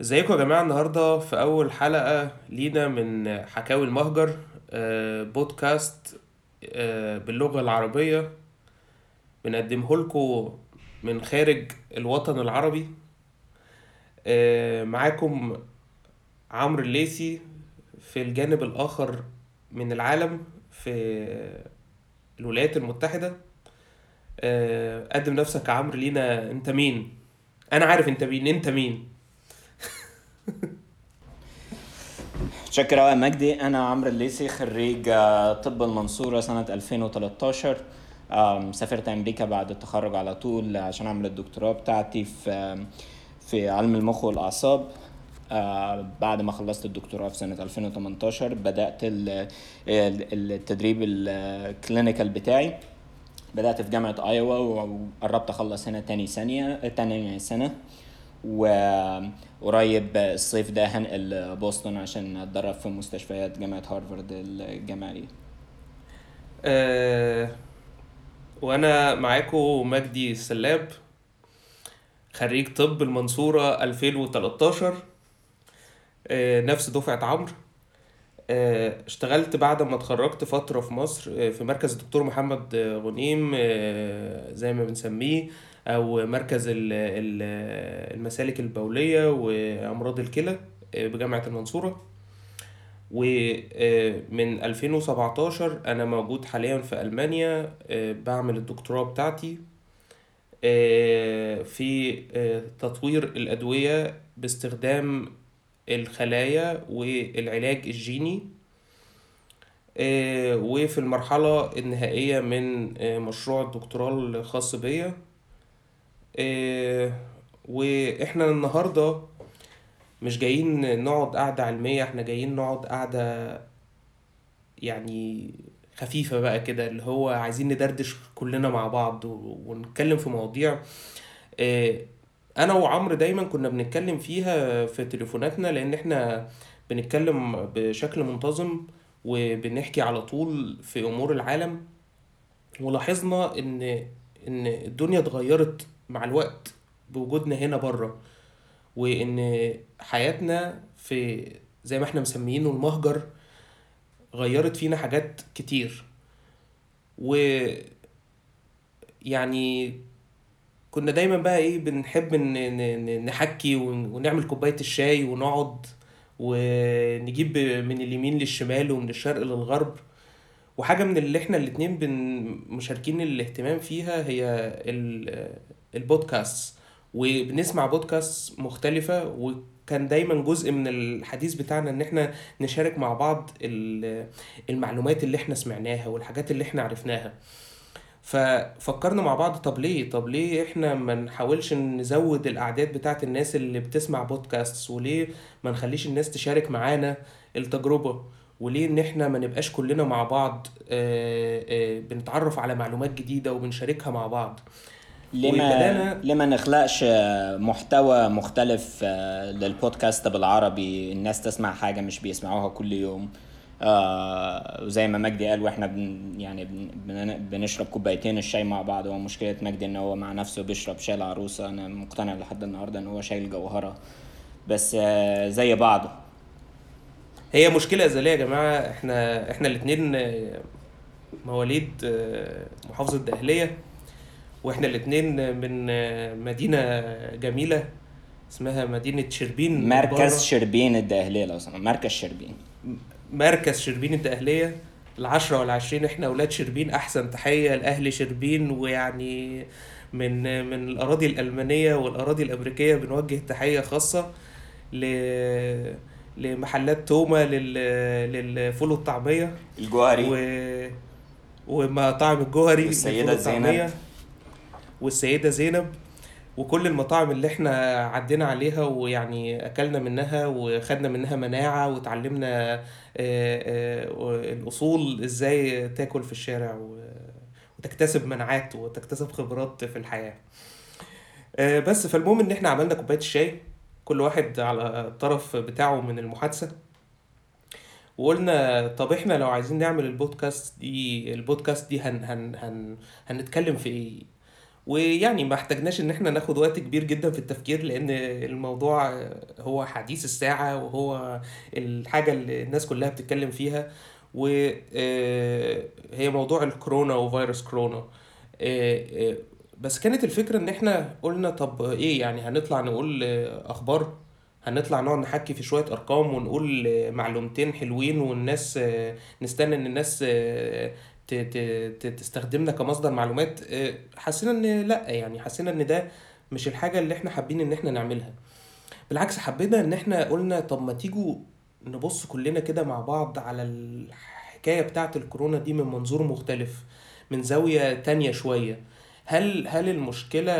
ازيكم يا جماعة النهاردة في أول حلقة لينا من حكاوي المهجر آه، بودكاست آه، باللغة العربية. بنقدمه لكم من خارج الوطن العربي. آه، معاكم عمرو الليثي في الجانب الآخر من العالم في الولايات المتحدة. قدم نفسك يا عمرو لينا أنت مين؟ أنا عارف أنت مين أنت مين؟ شكرا مجدي. أنا عمرو الليثي خريج آه، طب المنصورة سنة 2013 آم، سافرت أمريكا بعد التخرج على طول عشان أعمل الدكتوراه بتاعتي في في علم المخ والأعصاب. آه، بعد ما خلصت الدكتوراه في سنة 2018 بدأت ال- ال- التدريب الكلينيكال بتاعي. بدأت في جامعة آيوا وقربت أخلص هنا تاني سنة تاني سنة. وقريب الصيف ده هنقل بوسطن عشان اتدرب في مستشفيات جامعة هارفارد الجامعية. آه، وأنا معاكم مجدي السلاب خريج طب المنصورة 2013 آه، نفس دفعة عمرو. آه، اشتغلت بعد ما اتخرجت فترة في مصر آه، في مركز الدكتور محمد غنيم زي ما بنسميه. أو مركز ال- ال- المسالك البولية وأمراض الكلى آه، بجامعة المنصورة. ومن 2017 أنا موجود حاليا في ألمانيا آه، بعمل الدكتوراه بتاعتي آه، في آه، تطوير الأدوية باستخدام الخلايا والعلاج الجيني آه، وفي المرحلة النهائية من آه، مشروع الدكتوراه الخاص بيا. آه، وإحنا النهاردة مش جايين نقعد قعدة علمية إحنا جايين نقعد قعدة يعني خفيفة بقى كده اللي هو عايزين ندردش كلنا مع بعض ونتكلم في مواضيع. آه، أنا وعمرو دايما كنا بنتكلم فيها في تليفوناتنا لأن إحنا بنتكلم بشكل منتظم وبنحكي على طول في امور العالم. ولاحظنا ان ان الدنيا اتغيرت مع الوقت بوجودنا هنا بره وإن حياتنا في زي ما إحنا مسميينه المهجر غيرت فينا حاجات كتير. ويعني كنا دايما بقى إيه بنحب نحكي ون- ونعمل كوباية الشاي ونقعد ونجيب من اليمين للشمال ومن الشرق للغرب. وحاجة من اللي إحنا الاتنين بن مشاركين الاهتمام فيها هي البودكاست وبنسمع بودكاست مختلفة وكان دايما جزء من الحديث بتاعنا إن إحنا نشارك مع بعض ال- المعلومات اللي إحنا سمعناها والحاجات اللي إحنا عرفناها. ففكرنا مع بعض طب ليه؟ طب ليه إحنا ما نحاولش نزود الأعداد بتاعت الناس اللي بتسمع بودكاست وليه ما نخليش الناس تشارك معانا التجربة؟ وليه إن إحنا ما نبقاش كلنا مع بعض آه، آه، بنتعرف على معلومات جديدة وبنشاركها مع بعض؟ لما لما نخلقش محتوى مختلف آه، للبودكاست بالعربي الناس تسمع حاجة مش بيسمعوها كل يوم. آه وزي ما مجدي قال وإحنا بن يعني بن بن- بنشرب كوبايتين الشاي مع بعض. هو مشكلة مجدي إن هو مع نفسه بيشرب شاي العروسة. أنا مقتنع لحد النهاردة إن هو شاي الجوهرة. بس آه زي بعضه. هي مشكلة أزلية يا جماعة. إحنا إحنا الاتنين آه، مواليد آه، محافظة دقهلية وإحنا الاتنين من مدينة جميلة اسمها مدينة شربين مركز شربين الدقهلية لو سمحت. مركز شربين. مركز شربين الدقهلية العشرة والعشرين إحنا أولاد شربين أحسن تحية لأهل شربين ويعني من من الأراضي الألمانية والأراضي الأمريكية بنوجه تحية خاصة ل لمحلات تومة لل... للفول والطعمية. الجوهري. و... ومطاعم الجوهري والطعمية. زينب. والسيدة زينب وكل المطاعم اللي إحنا عدينا عليها ويعني أكلنا منها وخدنا منها مناعة وتعلمنا آه، آه، الأصول إزاي تاكل في الشارع وتكتسب مناعات وتكتسب خبرات في الحياة. آه، بس فالمهم إن إحنا عملنا كوباية الشاي كل واحد على الطرف بتاعه من المحادثة. وقلنا طب إحنا لو عايزين نعمل البودكاست دي البودكاست دي هن هن هن هنتكلم في إيه؟ ويعني ما احتاجناش إن إحنا ناخد وقت كبير جدا في التفكير لأن الموضوع هو حديث الساعة وهو الحاجة اللي الناس كلها بتتكلم فيها وهي موضوع الكورونا وفيروس كورونا. آه، آه، بس كانت الفكرة إن إحنا قلنا طب إيه؟ يعني هنطلع نقول آه، أخبار؟ هنطلع نقعد نحكي في شوية أرقام ونقول معلومتين حلوين والناس نستنى إن الناس تستخدمنا كمصدر معلومات حسينا إن لأ يعني حسينا إن ده مش الحاجة اللي إحنا حابين إن إحنا نعملها. بالعكس حبينا إن إحنا قلنا طب ما تيجوا نبص كلنا كده مع بعض على الحكاية بتاعة الكورونا دي من منظور مختلف من زاوية تانية شوية. هل هل المشكلة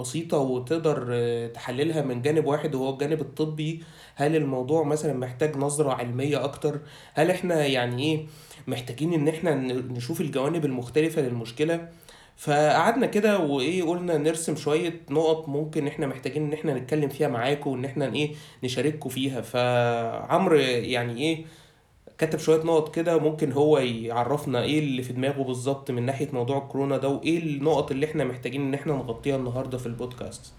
بسيطة وتقدر تحللها من جانب واحد وهو الجانب الطبي؟ هل الموضوع مثلا محتاج نظرة علمية أكتر؟ هل إحنا يعني إيه محتاجين إن إحنا نشوف الجوانب المختلفة للمشكلة؟ فقعدنا كده وإيه قلنا نرسم شوية نقط ممكن إحنا محتاجين إن إحنا نتكلم فيها معاكم وإن إحنا إيه نشارككم فيها. فعمرو يعني إيه كتب شوية نقط كده ممكن هو يعرفنا إيه اللي في دماغه بالظبط من ناحية موضوع الكورونا ده وإيه النقط اللي إحنا محتاجين إن إحنا نغطيها النهاردة في البودكاست.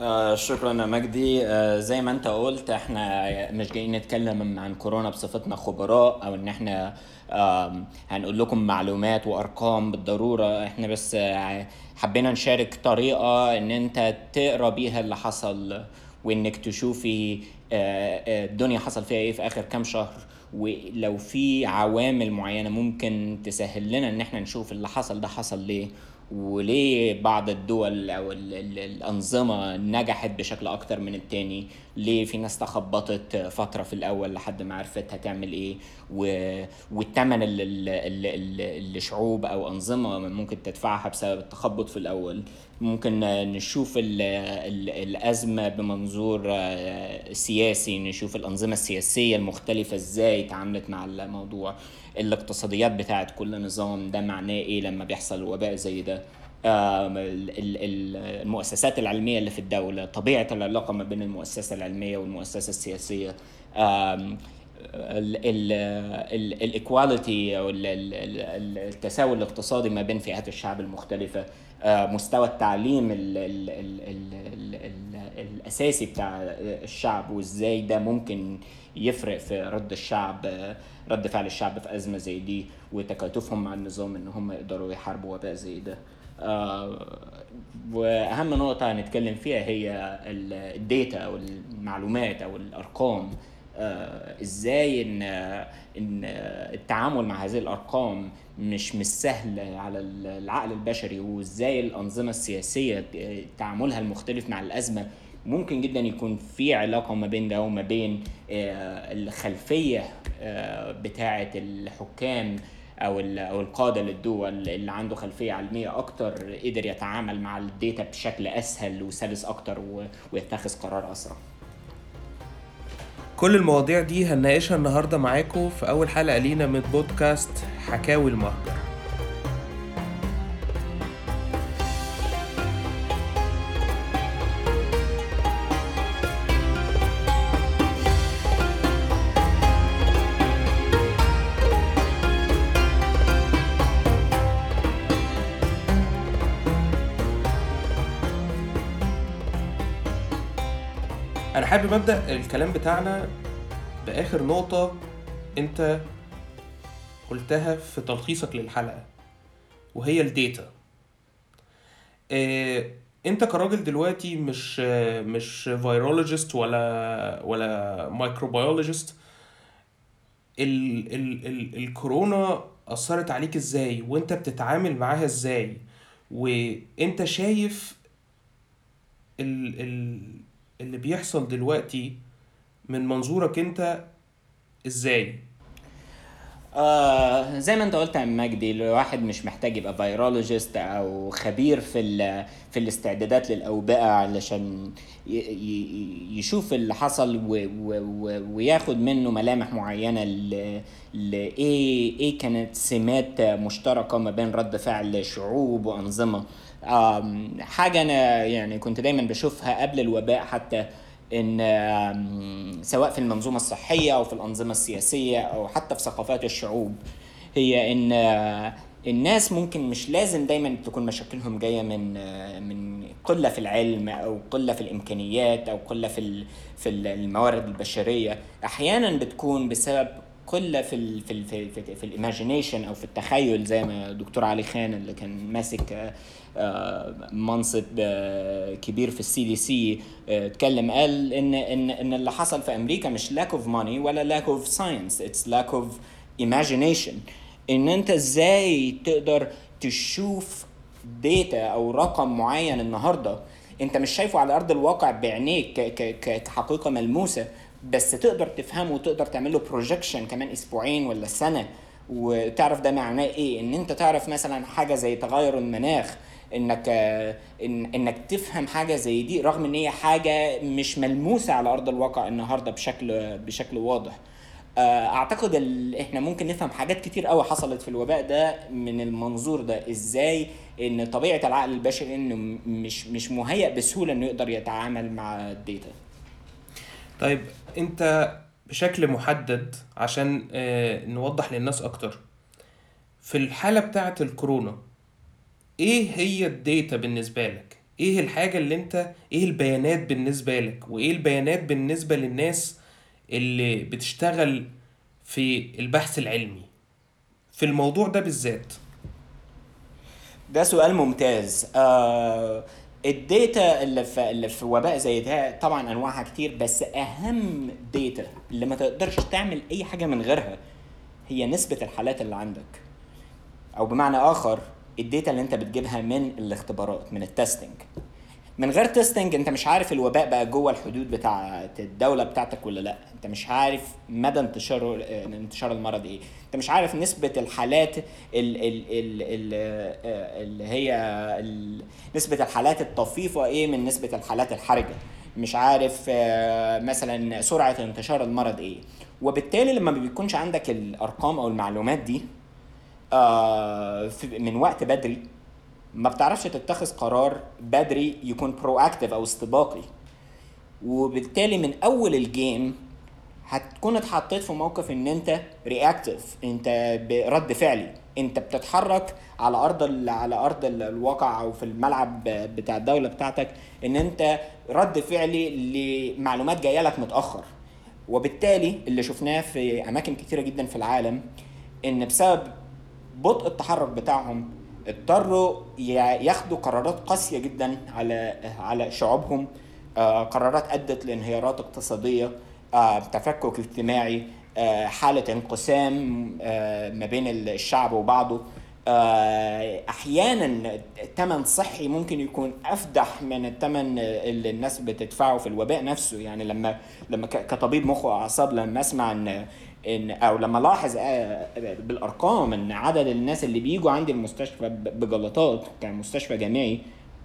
آه شكرا يا مجدي. آه زي ما أنت قلت إحنا مش جايين نتكلم عن كورونا بصفتنا خبراء أو إن إحنا آه هنقول لكم معلومات وأرقام بالضرورة. إحنا بس آه حبينا نشارك طريقة إن أنت تقرأ بيها اللي حصل وإنك تشوفي الدنيا حصل فيها إيه في آخر كام شهر؟ ولو في عوامل معينة ممكن تسهل لنا إن إحنا نشوف اللي حصل ده حصل ليه؟ وليه بعض الدول أو الأنظمة نجحت بشكل أكتر من التاني؟ ليه في ناس تخبطت فترة في الأول لحد ما عرفت هتعمل إيه؟ والثمن اللي شعوب أو أنظمة ممكن تدفعها بسبب التخبط في الأول. ممكن نشوف ال ال الأزمة بمنظور آه، سياسي نشوف الأنظمة السياسية المختلفة إزاي تعاملت مع الموضوع. الاقتصاديات بتاعت كل نظام ده معناه إيه لما بيحصل وباء زي ده؟ المؤسسات العلمية اللي في الدولة طبيعة العلاقة ما بين المؤسسة العلمية والمؤسسة السياسية. الايكواليتي أو التساوي الاقتصادي ما بين فئات الشعب المختلفة. مستوى التعليم ال ال ال ال ال الأساسي بتاع الشعب وإزاي ده ممكن يفرق في رد الشعب رد فعل الشعب في أزمة زي دي وتكاتفهم مع النظام إن هم يقدروا يحاربوا وباء زي ده. آه، وأهم نقطة هنتكلم فيها هي الداتا أو المعلومات أو الأرقام. آه، إزاي ان إن التعامل مع هذه الأرقام مش مش سهل على العقل البشري وازاي الأنظمة السياسية تعاملها المختلف مع الأزمة ممكن جدا يكون في علاقة ما بين ده وما بين آه، الخلفية آه، بتاعة الحكام أو أو القادة للدول اللي عنده خلفية علمية أكتر قدر يتعامل مع الداتا بشكل أسهل وسلس أكتر ويتخذ قرار أسرع. كل المواضيع دي هنناقشها النهارده معاكم في أول حلقة لينا من بودكاست حكاوي المهجر. أنا حابب ابدا الكلام بتاعنا بآخر نقطة أنت قلتها في تلخيصك للحلقة وهي ال data. إيه أنت كراجل دلوقتي مش مش virologist ولا ولا microbiologist ال ال ال الكورونا أثرت عليك إزاي؟ وأنت بتتعامل معاها إزاي؟ وأنت شايف ال ال اللي بيحصل دلوقتي من منظورك انت إزاي؟ آه زي ما انت قلت يا مجدي الواحد مش محتاج يبقى فيرولوجيست أو خبير في في الاستعدادات للأوبئة علشان يشوف اللي حصل وياخد منه ملامح معينة لايه إيه كانت سمات مشتركة ما بين رد فعل شعوب وأنظمة. حاجة أنا يعني كنت دايما بشوفها قبل الوباء حتى إن سواء في المنظومة الصحية أو في الأنظمة السياسية أو حتى في ثقافات الشعوب هي إن الناس ممكن مش لازم دايما تكون مشاكلهم جاية من من قلة في العلم أو قلة في الإمكانيات أو قلة في في الموارد البشرية. أحيانا بتكون بسبب قلة في ال في ال في, في, في الايماجينيشن أو في التخيل زي ما دكتور علي خان اللي كان ماسك آه، منصب آه، كبير في ال CDC اتكلم قال إن إن إن اللي حصل في أمريكا مش lack of money ولا lack of science it's lack of imagination. إن أنت إزاي تقدر تشوف data أو رقم معين النهارده؟ أنت مش شايفه على أرض الواقع بعينيك كحقيقة ملموسة بس تقدر تفهمه وتقدر تعمل له projection كمان أسبوعين ولا سنة. وتعرف ده معناه إيه؟ إن أنت تعرف مثلا حاجة زي تغير المناخ إنك إن إنك تفهم حاجة زي دي رغم إن هي حاجة مش ملموسة على أرض الواقع النهارده بشكل بشكل واضح. آه، أعتقد إحنا ممكن نفهم حاجات كتير قوي حصلت في الوباء ده من المنظور ده. إزاي؟ إن طبيعة العقل البشري إنه مش مش مهيأ بسهولة إنه يقدر يتعامل مع الداتا. طيب أنت بشكل محدد عشان آه، نوضح للناس أكتر. في الحالة بتاعة الكورونا إيه هي ال data بالنسبة لك؟ إيه الحاجة اللي أنت إيه البيانات بالنسبة لك؟ وإيه البيانات بالنسبة للناس اللي بتشتغل في البحث العلمي؟ في الموضوع ده بالذات. ده سؤال ممتاز. آه ال data اللي في اللي في وباء زي ده طبعا أنواعها كتير بس أهم data اللي ما تقدرش تعمل أي حاجة من غيرها هي نسبة الحالات اللي عندك. أو بمعنى آخر ال data اللي انت بتجيبها من الاختبارات من ال testing. من غير testing انت مش عارف الوباء بقى جوه الحدود بتاع الدولة بتاعتك ولا لأ. انت مش عارف مدى انتشار انتشار المرض إيه. انت مش عارف نسبة الحالات ال ال ال ال اللي هي نسبة الحالات الطفيفة إيه من نسبة الحالات الحرجة. مش عارف آه، مثلا سرعة انتشار المرض إيه. وبالتالي لما ما بيكونش عندك الأرقام أو المعلومات دي آه، من وقت بدري. ما بتعرفش تتخذ قرار بدري يكون proactive أو استباقي. وبالتالي من أول ال game هتكون اتحطيت في موقف إن أنت reactive أنت برد فعل. أنت بتتحرك على أرض على أرض الواقع أو في الملعب بتاع الدولة بتاعتك إن أنت رد فعلي لمعلومات جاية لك متأخر. وبالتالي اللي شفناه في أماكن كتيرة جدا في العالم إن بسبب بطء التحرك بتاعهم اضطروا ياخدوا قرارات قاسية جدا على على شعوبهم. آه، قرارات أدت لانهيارات اقتصادية آه، تفكك اجتماعي آه، حالة انقسام ما بين الشعب وبعضه. أحيانا ثمن صحي ممكن يكون أفدح من الثمن اللي الناس بتدفعه في الوباء نفسه. يعني لما لما كطبيب مخ وأعصاب لما أسمع إن ان أو لما لاحظ آه، بالأرقام إن عدد الناس اللي بيجوا عندي المستشفى بجلطات كمستشفى جامعي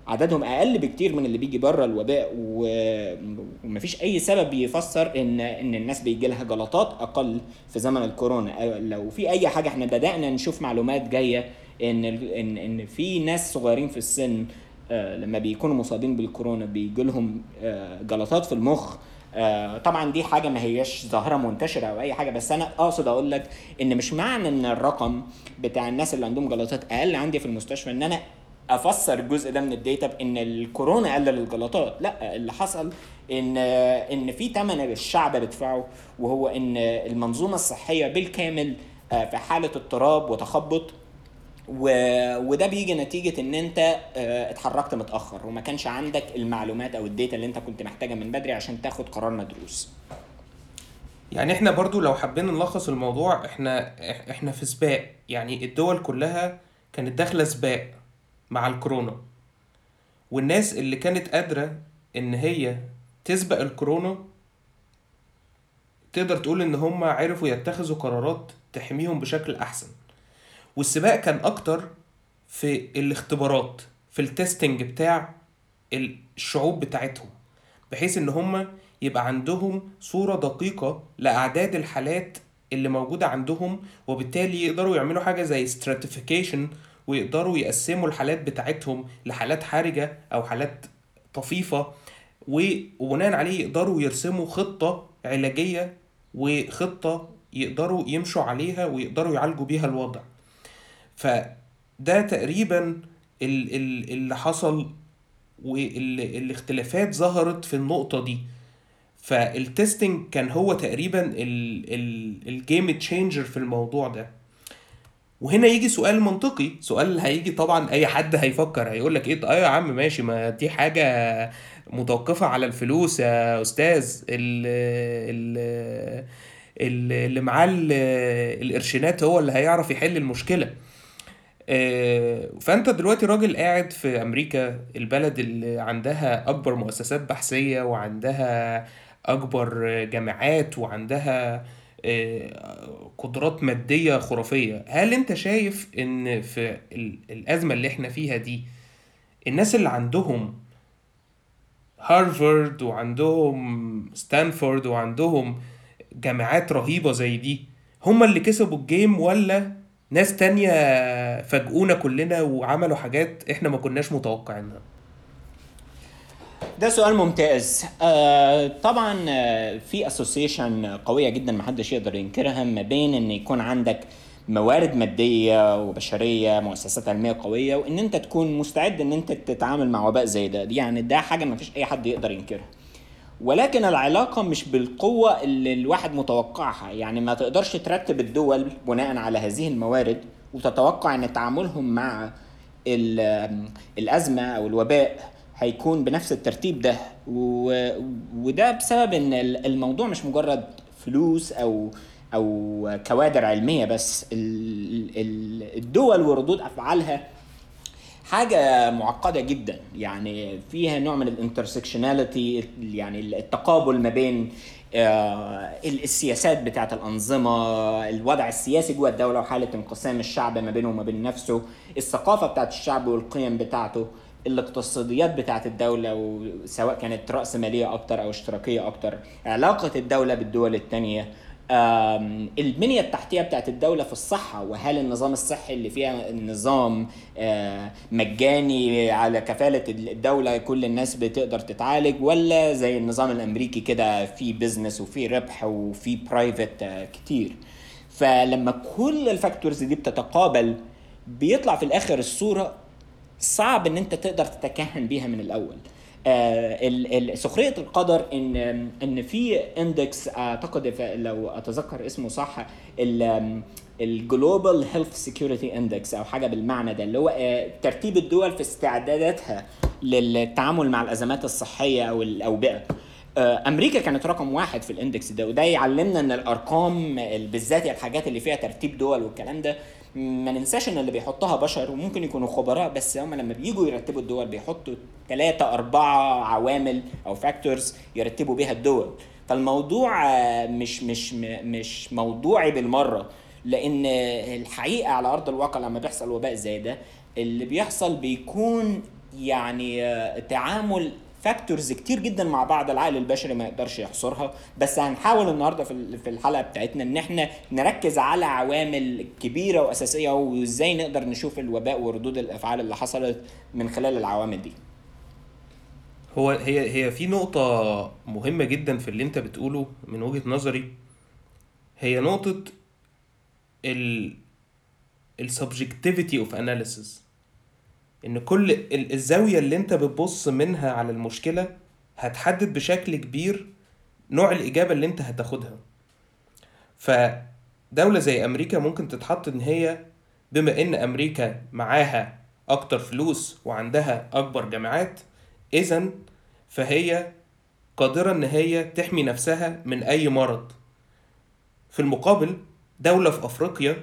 عددهم أقل بكتير من اللي بيجي بره الوباء ومفيش أي سبب يفسر ان إن الناس بيجي لها جلطات أقل في زمن الكورونا. لو في أي حاجة إحنا بدأنا نشوف معلومات جاية إن ان إن في ناس صغيرين في السن آه، لما بيكونوا مصابين بالكورونا بيجي لهم آه، جلطات في المخ آه، طبعا دي حاجة ما هياش ظاهرة منتشرة أو أي حاجة بس أنا أقصد أقول لك إن مش معنى إن الرقم بتاع الناس اللي عندهم جلطات أقل عندي في المستشفى إن أنا أفسر الجزء ده من الداتا بإن الكورونا قلل الجلطات. لا اللي حصل إن إن في ثمن الشعب بيدفعه وهو إن المنظومة الصحية بالكامل آه، في حالة اضطراب وتخبط و... وده بيجي نتيجة إن أنت آه اتحركت متأخر وما كانش عندك المعلومات أو الداتا اللي أنت كنت محتاجها من بدري عشان تاخد قرار مدروس. يعني إحنا برضو لو حبينا نلخص الموضوع إحنا إحنا في سباق. يعني الدول كلها كانت داخلة سباق مع الكورونا. والناس اللي كانت قادرة إن هي تسبق الكورونا تقدر تقول إن هم عرفوا يتخذوا قرارات تحميهم بشكل أحسن. والسباق كان أكتر في الاختبارات في التستنج بتاع الشعوب بتاعتهم بحيث إن هم يبقى عندهم صورة دقيقة لأعداد الحالات اللي موجودة عندهم وبالتالي يقدروا يعملوا حاجة زي stratification ويقدروا يقسموا الحالات بتاعتهم لحالات حرجة أو حالات طفيفة وبناء عليه يقدروا يرسموا خطة علاجية وخطة يقدروا يمشوا عليها ويقدروا يعالجوا بيها الوضع. ف ده تقريبا ال- ال- اللي حصل والاختلافات ظهرت في النقطة دي. فال testing كان هو تقريبا ال game changer في الموضوع ده. وهنا يجي سؤال منطقي. سؤال هيجي طبعا أي حد هيفكر هيقول لك إيه؟ آه يا عم ماشي ما دي حاجة متوقفة على الفلوس يا أستاذ. ال ال ال- اللي معاه ال- القرشينات هو اللي هيعرف يحل المشكلة. آه، فأنت دلوقتي راجل قاعد في أمريكا البلد اللي عندها أكبر مؤسسات بحثية وعندها أكبر جامعات وعندها آه، قدرات مادية خرافية هل أنت شايف إن في ال- الأزمة اللي إحنا فيها دي الناس اللي عندهم هارفارد وعندهم ستانفورد وعندهم جامعات رهيبة زي دي هم اللي كسبوا الجيم ولا ناس تانية فاجئونا كلنا وعملوا حاجات إحنا ما كناش متوقعينها. ده سؤال ممتاز. آه طبعا آه، في اسوسيشن قوية جدا محدش يقدر ينكرها ما بين إن يكون عندك موارد مادية وبشرية مؤسسات علمية قوية وإن أنت تكون مستعد إن أنت تتعامل مع وباء زي ده. يعني ده حاجة ما فيش أي حد يقدر ينكرها. ولكن العلاقة مش بالقوة اللي الواحد متوقعها يعني ما تقدرش ترتب الدول بناء على هذه الموارد وتتوقع إن تعاملهم مع ال- الأزمة أو الوباء هيكون بنفس الترتيب ده. وده بسبب إن ال- الموضوع مش مجرد فلوس أو أو كوادر علمية بس ال... ال- الدول وردود أفعالها حاجة معقدة جدا. يعني فيها نوع من الانترسكشناليتي يعني التقابل ما بين آه، السياسات بتاعت الأنظمة الوضع السياسي جوه الدولة وحالة انقسام الشعب ما بينه وما بين نفسه الثقافة بتاعت الشعب والقيم بتاعته الاقتصاديات بتاعت الدولة سواء كانت رأسمالية أكتر أو اشتراكية أكتر علاقة الدولة بالدول التانية. البنية التحتية بتاعت الدولة في الصحة وهل النظام الصحي اللي فيها نظام آه، مجاني على كفالة الدولة كل الناس بتقدر تتعالج ولا زي النظام الأمريكي كده في business وفي ربح وفي private كتير؟ فلما كل ال factors دي بتتقابل بيطلع في الآخر الصورة صعب إن أنت تقدر تتكهن بيها من الأول. آه، ال- ال- سخرية القدر إن إن في index أعتقد لو أتذكر اسمه صح ال Global Health Security Index أو حاجة بالمعنى ده اللي هو آه، ترتيب الدول في استعداداتها للتعامل مع الأزمات الصحية أو الاوبئه آه، أمريكا كانت رقم واحد في ال index ده وده يعلمنا إن الأرقام ال- بالذات الحاجات اللي فيها ترتيب دول والكلام ده ما ننساش إن اللي بيحطها بشر وممكن يكونوا خبراء بس هم لما بييجوا يرتبوا الدول بيحطوا ثلاثة أربعة عوامل أو factors يرتبوا بيها الدول. فالموضوع آه، مش مش مش موضوعي بالمرة لأن الحقيقة على أرض الواقع لما بيحصل وباء زي ده اللي بيحصل بيكون يعني آه، تعامل فاكتورز كتير جدا مع بعض العقل البشري ما يقدرش يحصرها. بس هنحاول النهارده في ال- في الحلقة بتاعتنا إن إحنا نركز على عوامل كبيرة وأساسية وإزاي نقدر نشوف الوباء وردود الأفعال اللي حصلت من خلال العوامل دي. هو هي هي في نقطة مهمة جدا في اللي أنت بتقوله من وجهة نظري. هي نقطة ال ال subjectivity of analysis. إن كل ال- الزاوية اللي أنت بتبص منها على المشكلة هتحدد بشكل كبير نوع الإجابة اللي أنت هتاخدها. فدولة زي أمريكا ممكن تتحط إن هي بما إن أمريكا معاها أكتر فلوس وعندها أكبر جامعات إذا فهي قادرة إن هي تحمي نفسها من أي مرض. في المقابل دولة في أفريقيا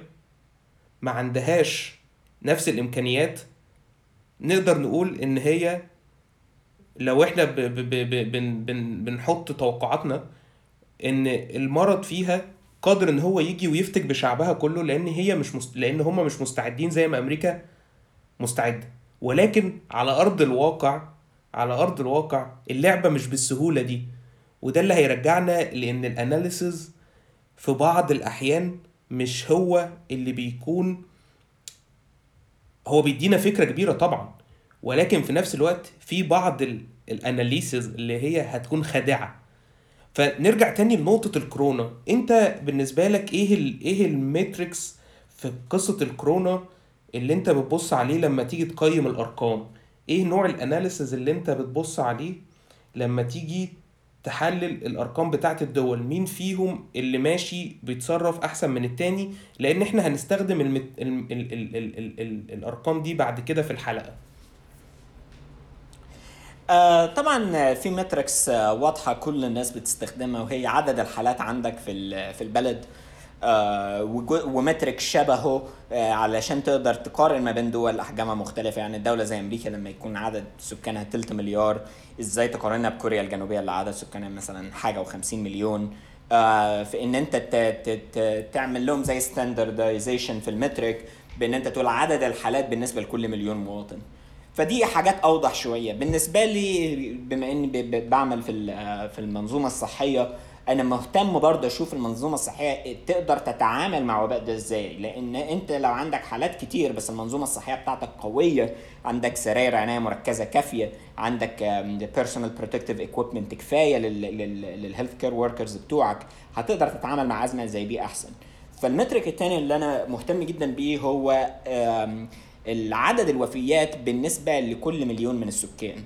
ما عندهاش نفس الإمكانيات نقدر نقول إن هي لو إحنا ب ب ب ب بن بن بنحط توقعاتنا إن المرض فيها قادر إن هو يجي ويفتك بشعبها كله لأن هي مش مست... لأن هم مش مستعدين زي ما أمريكا مستعدة. ولكن على أرض الواقع على أرض الواقع اللعبة مش بالسهولة دي. وده اللي هيرجعنا لأن ال analysis في بعض الأحيان مش هو اللي بيكون هو بيدينا فكرة كبيرة طبعا ولكن في نفس الوقت في بعض ال analysis اللي هي هتكون خادعة. فنرجع تاني لنقطة الكورونا. انت بالنسبة لك إيه ال إيه ال metrics في قصة الكورونا اللي انت بتبص عليه لما تيجي تقيم الأرقام؟ إيه نوع الاناليسز اللي انت بتبص عليه لما تيجي تحلل الأرقام بتاعت الدول مين فيهم اللي ماشي بيتصرف أحسن من التاني؟ لأن إحنا هنستخدم المت... ال... ال... ال... ال... ال... ال... الأرقام دي بعد كده في الحلقة. آه طبعا في متركس آه واضحة كل الناس بتستخدمها وهي عدد الحالات عندك في في البلد. ومترك شبهه آه علشان تقدر تقارن ما بين دول احجامها مختلفة. يعني الدولة زي أمريكا لما يكون عدد سكانها تلت مليار إزاي تقارنها بكوريا الجنوبية اللي عدد سكانها مثلا حاجة و50 مليون؟ آه في إن أنت تعمل لهم زي ستاندردايزيشن في المترك بإن أنت تقول عدد الحالات بالنسبة لكل مليون مواطن. فدي حاجات أوضح شوية. بالنسبة لي بما إني بعمل في في المنظومة الصحية أنا مهتم برضه أشوف المنظومة الصحية تقدر تتعامل مع وباء ده إزاي. لأن انت لو عندك حالات كتير بس المنظومة الصحية بتاعتك قوية عندك سراير عناية مركزة كافية عندك personal protective equipment كفاية لل health care workers بتوعك هتقدر تتعامل مع أزمة زي دي أحسن. فال metric الثاني اللي أنا مهتم جدا بيه هو العدد الوفيات بالنسبة لكل مليون من السكان.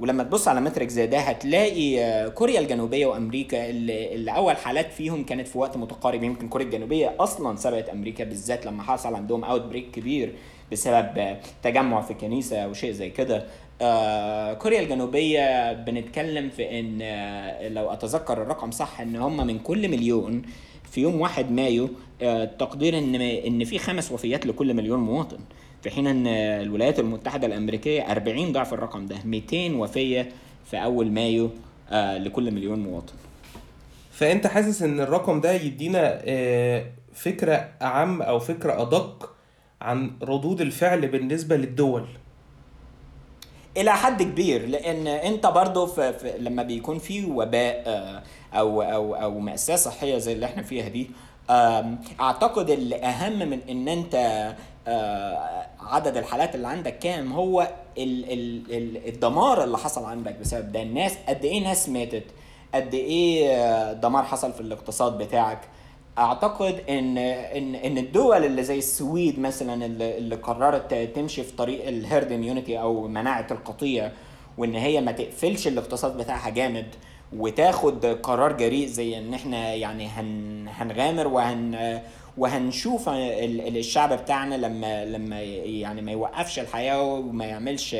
ولما تبص على metric زي ده هتلاقي آه، كوريا الجنوبية وأمريكا اللي, اللي أول حالات فيهم كانت في وقت متقارب يمكن كوريا الجنوبية أصلا سبقت أمريكا بالذات لما حصل عندهم outbreak كبير بسبب آه، تجمع في كنيسة أو شيء زي كده. آه، كوريا الجنوبية بنتكلم في إن لو أتذكر الرقم صح إن هم من كل مليون في يوم 1 مايو تقدير إن إن في خمس وفيات لكل مليون مواطن. في حين إن الولايات المتحدة الأمريكية 40 ضعف الرقم ده 200 وفية في أول مايو آه، لكل مليون مواطن. فأنت حاسس إن الرقم ده يدينا آه، فكرة أعم أو فكرة أدق عن ردود الفعل بالنسبة للدول؟ إلى حد كبير لأن أنت برضو في, لما بيكون في وباء آه، أو أو أو مأساة صحية زي اللي إحنا فيها دي أعتقد الأهم من إن أنت عدد الحالات اللي عندك كام هو ال ال ال الدمار اللي حصل عندك بسبب ده؟ الناس قد إيه ناس ماتت؟ قد إيه آه، دمار حصل في الاقتصاد بتاعك؟ أعتقد إن إن إن الدول اللي زي السويد مثلا اللي, قررت تمشي في طريق الهيرد اميونيتي أو مناعة القطيع وإن هي ما تقفلش الاقتصاد بتاعها جامد وتاخد قرار جريء زي إن إحنا يعني هن هنغامر وهن وهنشوف ال- ال- الشعب بتاعنا لما لما يعني ما يوقفش الحياة وما يعملش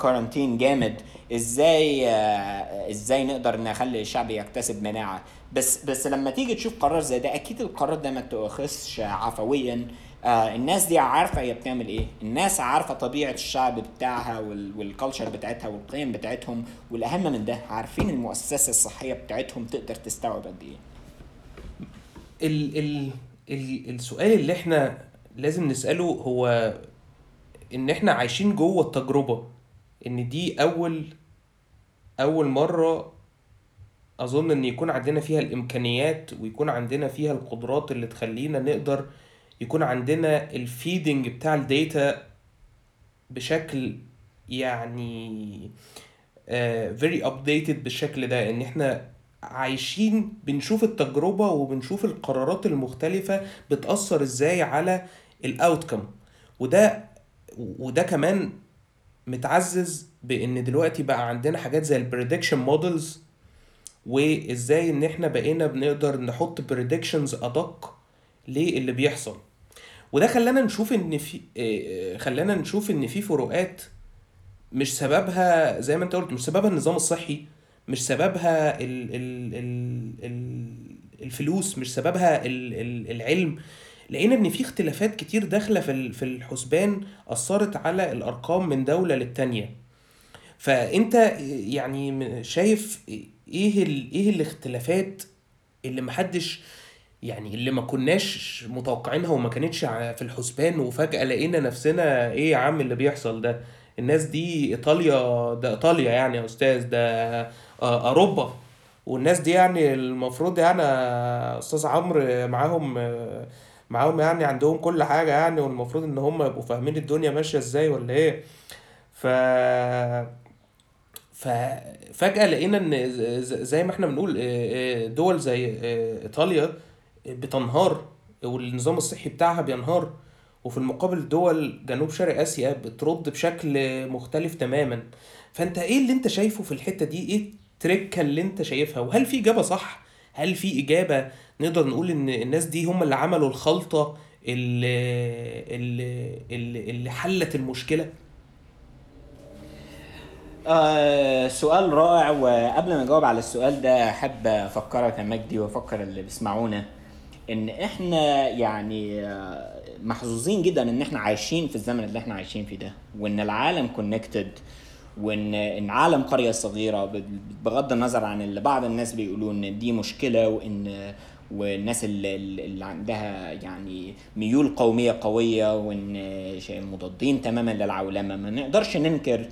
quarantine جامد إزاي آه، إزاي نقدر نخلي الشعب يكتسب مناعة. بس بس لما تيجي تشوف قرار زي ده أكيد القرار ده ما تؤخذش عفويا. آه الناس دي عارفة هي بتعمل إيه. الناس عارفة طبيعة الشعب بتاعها وال- وال culture بتاعتها والقيم بتاعتهم. والأهم من ده عارفين المؤسسة الصحية بتاعتهم تقدر تستوعب قد إيه. ال ال ال السؤال اللي إحنا لازم نسأله هو إن إحنا عايشين جوه التجربة إن دي أول أول مرة أظن إن يكون عندنا فيها الإمكانيات ويكون عندنا فيها القدرات اللي تخلينا نقدر يكون عندنا ال feeding بتاع ال data بشكل يعني آه very updated بالشكل ده إن إحنا عايشين بنشوف التجربة وبنشوف القرارات المختلفة بتأثر إزاي على ال outcome وده وده كمان متعزز بإن دلوقتي بقى عندنا حاجات زي ال prediction models وإزاي إن إحنا بقينا بنقدر نحط predictions أدق للي بيحصل. وده خلانا نشوف إن في آه، خلانا نشوف إن في فروقات مش سببها زي ما أنت قلت مش سببها النظام الصحي مش سببها ال ال ال ال الفلوس مش سببها ال ال العلم. لقينا إن في اختلافات كتير داخلة في في الحسبان أثرت على الأرقام من دولة للتانية. فأنت يعني شايف إيه إيه الاختلافات اللي محدش يعني اللي ما كناش متوقعينها وما كانتش في الحسبان وفجأة لقينا نفسنا إيه يا عم اللي بيحصل ده؟ الناس دي إيطاليا ده إيطاليا يعني يا أستاذ ده أوروبا. والناس دي يعني المفروض يعني أستاذ عمرو معاهم آه، معاهم يعني عندهم كل حاجة يعني والمفروض إن هم يبقوا فاهمين الدنيا ماشية إزاي ولا إيه. ف ففجأة لقينا إن زي ما إحنا بنقول آه، آه، دول زي آه، إيطاليا بتنهار والنظام الصحي بتاعها بينهار. وفي المقابل دول جنوب شرق آسيا بترد بشكل مختلف تماما. فأنت إيه اللي أنت شايفه في الحتة دي؟ إيه التركة اللي انت شايفها وهل في إجابة صح؟ هل في إجابة نقدر نقول إن الناس دي هم اللي عملوا الخلطة اللي اللي اللي, حلت المشكلة؟ آه سؤال رائع وقبل ما أجاوب على السؤال ده أحب أفكرك يا مجدي وأفكر اللي بيسمعونا إن إحنا يعني آه، محظوظين جدا إن إحنا عايشين في الزمن اللي إحنا عايشين فيه ده وإن العالم connected وإن إن عالم قرية صغيرة بغض النظر عن اللي بعض الناس بيقولوا إن دي مشكلة وإن والناس اللي, اللي عندها يعني ميول قومية قوية وإن مضادين تماما للعولمة. ما نقدرش ننكر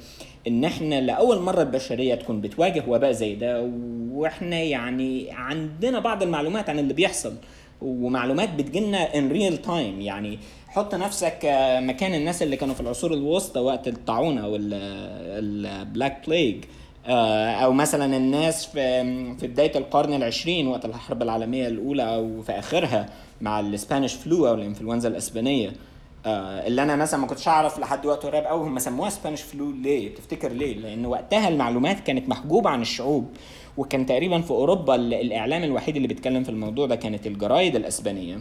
إن إحنا لأول مرة البشرية تكون بتواجه وباء زي ده وإحنا يعني عندنا بعض المعلومات عن اللي بيحصل ومعلومات بتجينا in real time يعني حط نفسك مكان الناس اللي كانوا في العصور الوسطى وقت الطاعون أو ال black plague أو مثلا الناس في في بداية القرن العشرين وقت الحرب العالمية الأولى أو في آخرها مع ال Spanish flu أو الإنفلونزا الإسبانية. آه اللي أنا مثلا ما كنتش أعرف لحد وقت قريب قوي هم سموها Spanish flu ليه؟ تفتكر ليه؟ لأن وقتها المعلومات كانت محجوبة عن الشعوب وكان تقريبا في أوروبا الإعلام الوحيد اللي بيتكلم في الموضوع ده كانت الجرايد الإسبانية.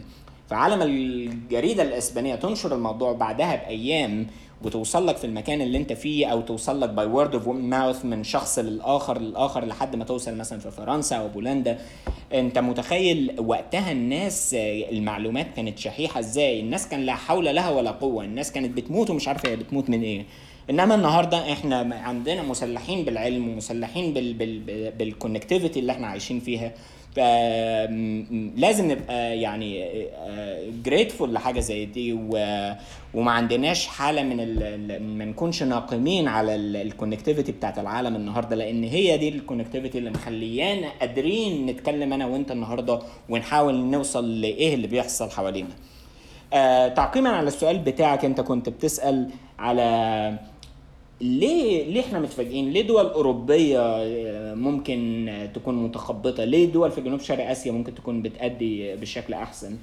فعلى ما الجريدة الإسبانية تنشر الموضوع بعدها بأيام وتوصل لك في المكان اللي أنت فيه أو توصل لك by word of mouth من شخص للآخر للآخر لحد ما توصل مثلا في فرنسا أو بولندا. أنت متخيل وقتها الناس المعلومات كانت شحيحة إزاي؟ الناس كان لا حول لها ولا قوة الناس كانت بتموت ومش عارفة هي بتموت من إيه. إنما النهارده إحنا عندنا مسلحين بالعلم ومسلحين بال connectivity اللي إحنا عايشين فيها. لازم نبقى يعني grateful لحاجة زي دي وما عندناش حالة من ما نكونش ناقمين على ال connectivity بتاعت العالم النهارده لأن هي دي ال connectivity اللي مخليانا قادرين نتكلم أنا وأنت النهارده ونحاول نوصل لإيه اللي بيحصل حوالينا. آه تعقيبا على السؤال بتاعك أنت كنت بتسأل على ليه ليه إحنا متفاجئين؟ ليه دول أوروبية آه، ممكن تكون متخبطة؟ ليه دول في جنوب شرق آسيا ممكن تكون بتأدي بشكل أحسن؟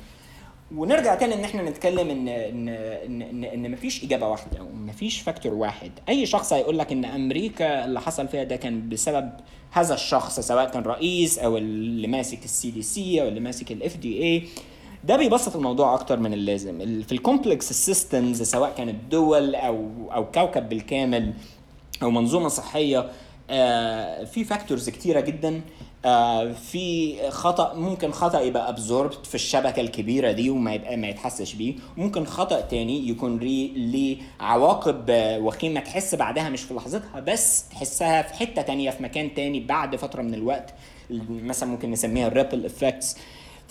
ونرجع تاني إن إحنا نتكلم إن إن إن إن, إن مفيش إجابة واحدة أو مفيش factor واحد، أي شخص هيقول لك إن أمريكا اللي حصل فيها ده كان بسبب هذا الشخص سواء كان رئيس أو اللي ماسك ال CDC أو اللي ماسك ال FDA ده بيبسط الموضوع أكتر من اللازم. في ال complex systems سواء كانت دول أو أو كوكب بالكامل أو منظومة صحية آه في factors كتيرة جدا. آه في خطأ ممكن خطأ يبقى absorbed في الشبكة الكبيرة دي وما يبقى ما يتحسش بيه. ممكن خطأ تاني يكون ليه عواقب وخيمة تحس بعدها مش في لحظتها بس تحسها في حتة تانية في مكان تاني بعد فترة من الوقت. مثلا ممكن نسميها ال ripple effects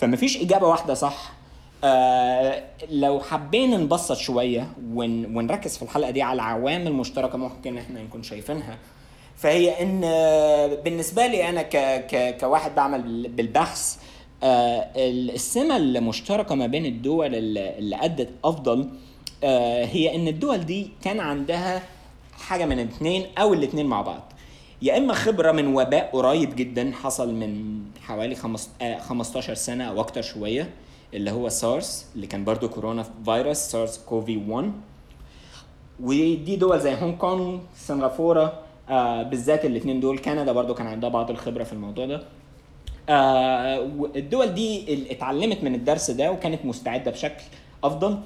فما فيش إجابة واحدة صح. آه لو حبينا نبسط شوية ون ونركز في الحلقة دي على عوامل مشتركة ممكن إحنا نكون شايفينها فهي إن بالنسبة لي أنا ك ك كواحد بعمل بالبحث آه السمة المشتركه ما بين الدول اللي أدت أفضل آه هي إن الدول دي كان عندها حاجة من الاثنين أو الاثنين مع بعض. يا إما خبرة من وباء قريب جدا حصل من حوالي 15 آه، سنة أو أكتر شوية اللي هو سارس اللي كان برضو كورونا فيروس سارس كوفي 1 ودي دول زي هونج كونج سنغافورة آه بالذات الاثنين دول. كندا برضو كان عندها بعض الخبرة في الموضوع ده. آه الدول دي اتعلمت من الدرس ده وكانت مستعدة بشكل أفضل.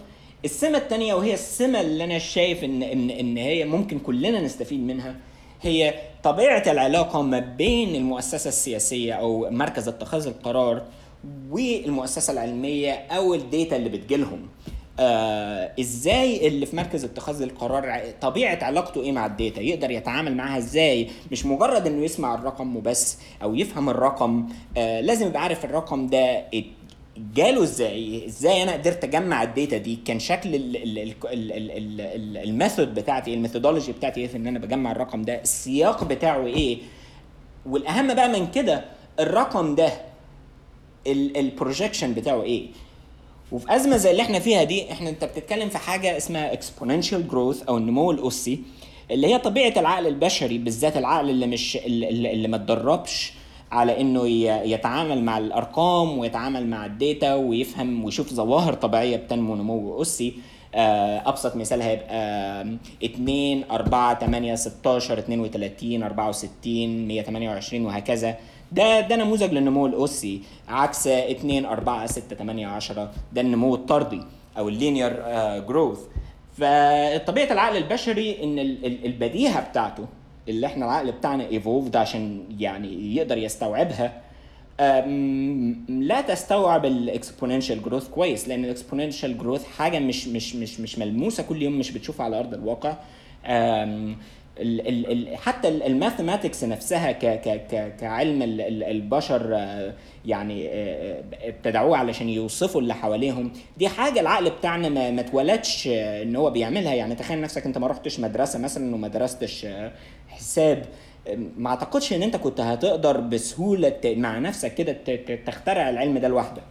السمه الثانية وهي السمه اللي أنا شايف ان ان إن هي ممكن كلنا نستفيد منها هي طبيعة العلاقة ما بين المؤسسة السياسية أو مركز اتخاذ القرار والمؤسسة العلمية أو ال data اللي بتجيلهم. آه إزاي اللي في مركز اتخاذ القرار طبيعة علاقته إيه مع ال data؟ يقدر يتعامل معاها إزاي؟ مش مجرد إنه يسمع الرقم وبس أو يفهم الرقم. آه لازم يبقى عارف الرقم ده جاله إزاي؟ إزاي أنا قدرت أجمع ال data دي؟ كان شكل ال method بتاعتي ال methodology بتاعتي إيه في إن أنا بجمع الرقم ده؟ السياق بتاعه إيه؟ والأهم بقى من كده الرقم ده ال projection بتاعه إيه؟ وفي أزمة زي اللي إحنا فيها دي إحنا أنت بتتكلم في حاجة اسمها exponential growth أو النمو الأسي اللي هي طبيعة العقل البشري بالذات العقل اللي مش اللي, اللي ما اتدربش على إنه يتعامل مع الأرقام ويتعامل مع ال data ويفهم ويشوف ظواهر طبيعية بتنمو نمو اسي آه، أبسط مثال هيبقى 2 4 8 16 32 64 128 وهكذا. ده ده نموذج للنمو الاسي عكس 2 4 6 8 10 ده النمو الطردي أو ال linear growth فطبيعة العقل البشري إن ال- ال- البديهة بتاعته اللي إحنا العقل بتاعنا evolved عشان يعني يقدر يستوعبها. لا تستوعب ال exponential growth كويس لأن ال exponential growth حاجة مش مش مش مش ملموسة كل يوم مش بتشوفها على أرض الواقع. ال ال حتى الماثيماتكس نفسها كعلم ال ال البشر آه، يعني آه، ابتدعوه علشان يوصفوا اللي حواليهم. دي حاجة العقل بتاعنا ما, اتولدش آه، إن هو بيعملها. يعني تخيل نفسك انت ما رحتش مدرسة مثلا وما درستش آه، حساب. ما اعتقدش ان انت كنت هتقدر بسهولة مع نفسك كده تخترع العلم ده لوحدك.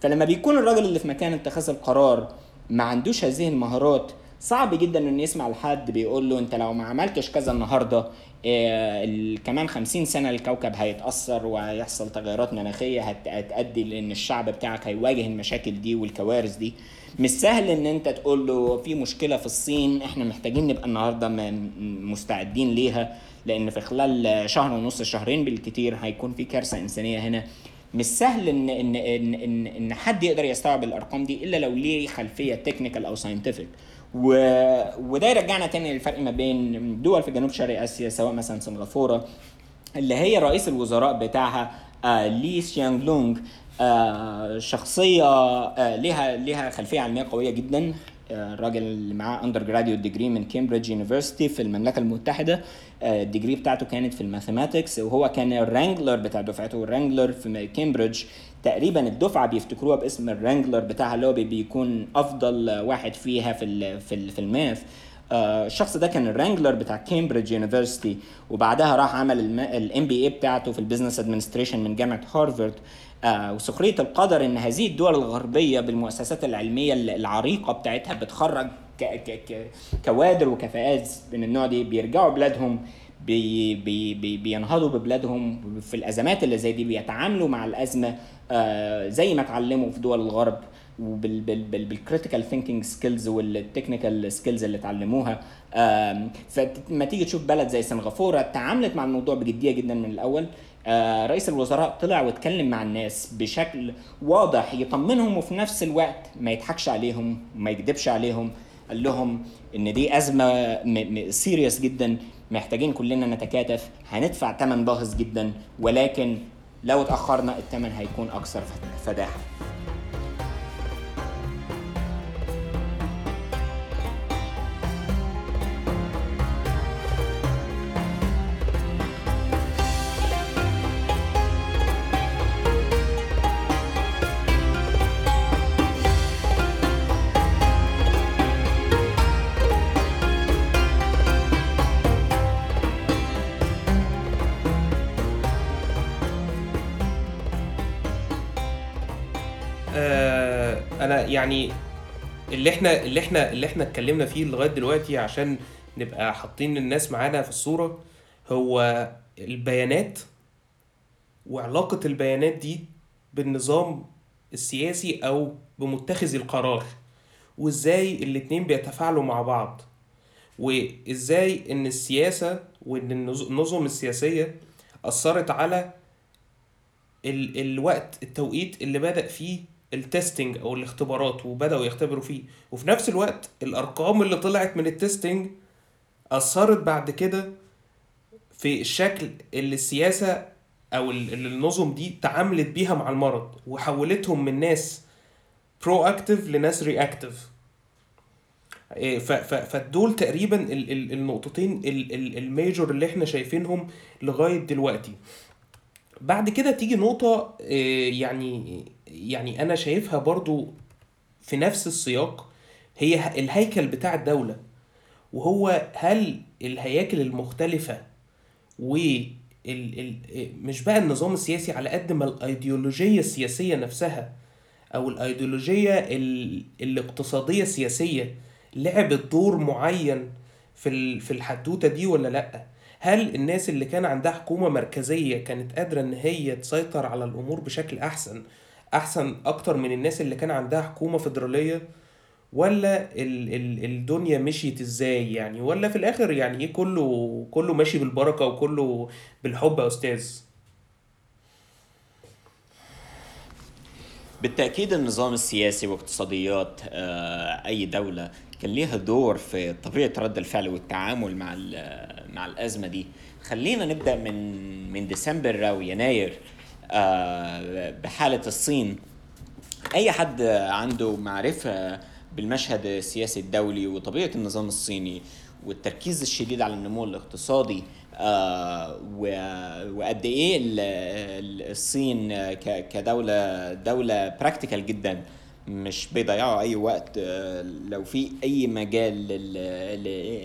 فلما بيكون الراجل اللي في مكان اتخاذ القرار ما عندوش هذه المهارات صعب جدا إنه يسمع لحد بيقول له أنت لو ما عملتش كذا النهارده آه، كمان خمسين سنة الكوكب هيتأثر وهيحصل تغيرات مناخية هت- هتأدي لأن الشعب بتاعك هيواجه المشاكل دي والكوارث دي. مش سهل إن أنت تقول له في مشكلة في الصين إحنا محتاجين نبقى النهاردة م- مستعدين ليها لأن في خلال شهر ونص شهرين بالكتير هيكون في كارثة إنسانية هنا. مش سهل ان ان ان ان, إن حد يقدر يستوعب الأرقام دي إلا لو ليه خلفية technical أو scientific و... وده يرجعنا تاني للفرق ما بين دول في جنوب شرق آسيا سواء مثلا سنغافورة اللي هي رئيس الوزراء بتاعها آه لي هسين لونج آه شخصية آه ليها ليها خلفية علمية قوية جدا. آه، الراجل اللي معاه undergraduate degree من Cambridge University في المملكة المتحدة. آه، ال degree بتاعته كانت في ال mathematics وهو كان ال wrangler بتاع دفعته ال wrangler في كامبريدج تقريبا الدفعة بيفتكروها باسم ال wrangler بتاعها اللي هو بي- بيكون أفضل واحد فيها في ال في ال في ال math. آه، الشخص ده كان ال wrangler بتاع Cambridge University وبعدها راح عمل ال MBA بتاعته في ال business administration من جامعة هارفارد. آه، وسخرية القدر إن هذه الدول الغربية بالمؤسسات العلمية العريقة بتاعتها بتخرج كوادر وكفاءات من النوع دي بيرجعوا بلادهم بي بي بي بينهضوا ببلادهم في الأزمات اللي زي دي بيتعاملوا مع الأزمة. زي ما اتعلموا في دول الغرب وبال critical thinking skills وال technical skills اللي اتعلموها. فلما تيجي تشوف بلد زي سنغافورة تعاملت مع الموضوع بجدية جدا من الأول. آه، رئيس الوزراء طلع واتكلم مع الناس بشكل واضح يطمنهم وفي نفس الوقت ما يضحكش عليهم ما يكذبش عليهم. قال لهم إن دي أزمة سيريس جدا محتاجين كلنا نتكاتف هندفع ثمن باهظ جدا ولكن لو اتأخرنا الثمن هيكون أكثر فداحة. أنا يعني اللي إحنا اللي إحنا اللي إحنا اتكلمنا فيه لغاية دلوقتي عشان نبقى حاطين الناس معانا في الصورة هو البيانات وعلاقة البيانات دي بالنظام السياسي أو بمتخذ القرار وإزاي الاتنين بيتفاعلوا مع بعض وإزاي إن السياسة وإن النظ- النظم السياسية أثرت على ال الوقت التوقيت اللي بدأ فيه ال testing أو الاختبارات وبدأوا يختبروا فيه. وفي نفس الوقت الأرقام اللي طلعت من ال testing أثرت بعد كده في الشكل اللي السياسة أو ال- اللي النظم دي تعاملت بيها مع المرض وحولتهم من ناس proactive لناس reactive فدول تقريبا ال- ال- النقطتين ال- ال- ال major اللي إحنا شايفينهم لغاية دلوقتي. بعد كده تيجي نقطة آه، يعني يعني أنا شايفها برضو في نفس السياق هي الهيكل بتاع الدولة وهو هل الهياكل المختلفة و مش بقى النظام السياسي على قد ما الأيديولوجية السياسية نفسها أو الأيديولوجية ال- الاقتصادية السياسية لعبت دور معين في في الحدوتة دي ولا لأ؟ هل الناس اللي كان عندها حكومة مركزية كانت قادرة إن هي تسيطر على الأمور بشكل أحسن أحسن أكتر من الناس اللي كان عندها حكومة فيدرالية ولا ال ال الدنيا مشيت إزاي يعني؟ ولا في الآخر يعني إيه كله كله ماشي بالبركة وكله بالحب يا أستاذ؟ بالتأكيد النظام السياسي واقتصاديات آه، أي دولة كان ليها دور في طبيعة رد الفعل والتعامل مع مع الأزمة دي. خلينا نبدأ من من ديسمبر أو يناير. آه، بحالة الصين. أي حد عنده معرفة بالمشهد السياسي الدولي وطبيعة النظام الصيني والتركيز الشديد على النمو الاقتصادي آه وقد إيه الصين كدولة دولة براكتيكال جدا مش بيضيعوا أي وقت آه لو في أي مجال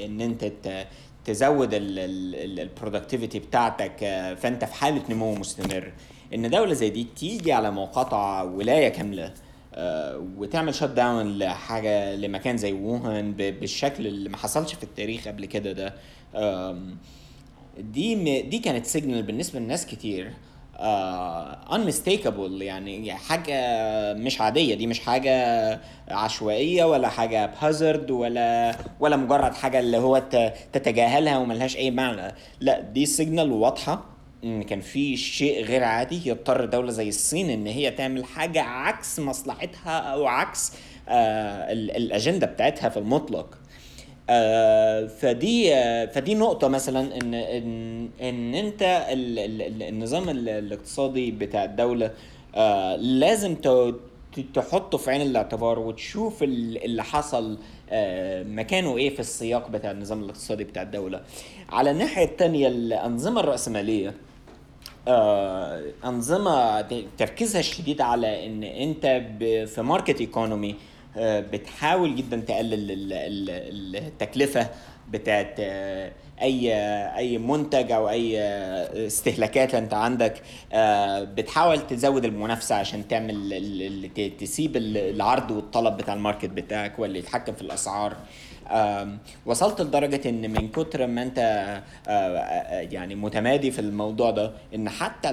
إن أنت تزود ال productivity بتاعتك فأنت في حالة نمو مستمر. إن دولة زي دي تيجي على مقاطعه ولاية كاملة آه، وتعمل shutdown لحاجة لمكان زي ووهان بالشكل اللي ما حصلش في التاريخ قبل كده ده. دي دي كانت signal بالنسبة لناس كتير unmistakable uh, يعني حاجة مش عادية. دي مش حاجة عشوائية ولا حاجة haphazard ولا ولا مجرد حاجة اللي هو تتجاهلها وملهاش أي معنى. لا دي signal واضحة. إن كان في شيء غير عادي يضطر دولة زي الصين إن هي تعمل حاجة عكس مصلحتها أو عكس آه الأجندة بتاعتها في المطلق. آه فدي آه فدي نقطة مثلا إن إن إن أنت ال ال النظام الاقتصادي بتاع الدولة آه لازم تحطه في عين الاعتبار وتشوف اللي حصل آه، مكانه إيه في السياق بتاع النظام الاقتصادي بتاع الدولة. على الناحية الثانية الأنظمة الرأسمالية أنظمة تركيزها الشديد على إن أنت في ماركت ايكونومي آه، بتحاول جدا تقلل التكلفة بتاعت آه، أي أي منتج أو أي استهلاكات أنت عندك. بتحاول تزود المنافسة عشان تعمل تسيب العرض والطلب بتاع الماركت بتاعك واللي يتحكم في الأسعار. وصلت لدرجة إن من كتر ما أنت آه، آه، يعني متمادي في الموضوع ده إن حتى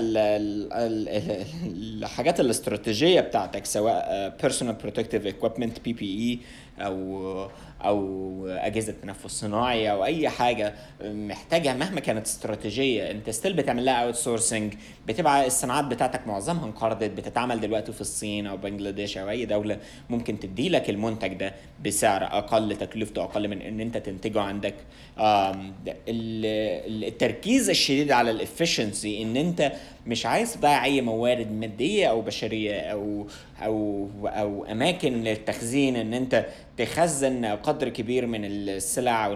الحاجات الاستراتيجية بتاعتك سواء آه، personal protective equipment PPE أو أو أجهزة تنفس صناعي أو أي حاجة محتاجها مهما كانت استراتيجية أنت still بتعمل لها outsourcing بتبقى الصناعات بتاعتك معظمها انقرضت بتتعمل دلوقتي في الصين أو بنجلاديش أو أي دولة ممكن تدي لك المنتج ده بسعر أقل تكلفته أقل من إن أنت تنتجه عندك. التركيز الشديد على ال efficiency إن أنت مش عايز تضيع أي موارد مادية أو بشرية أو أو أو أماكن للتخزين إن أنت تخزن قدر كبير من السلع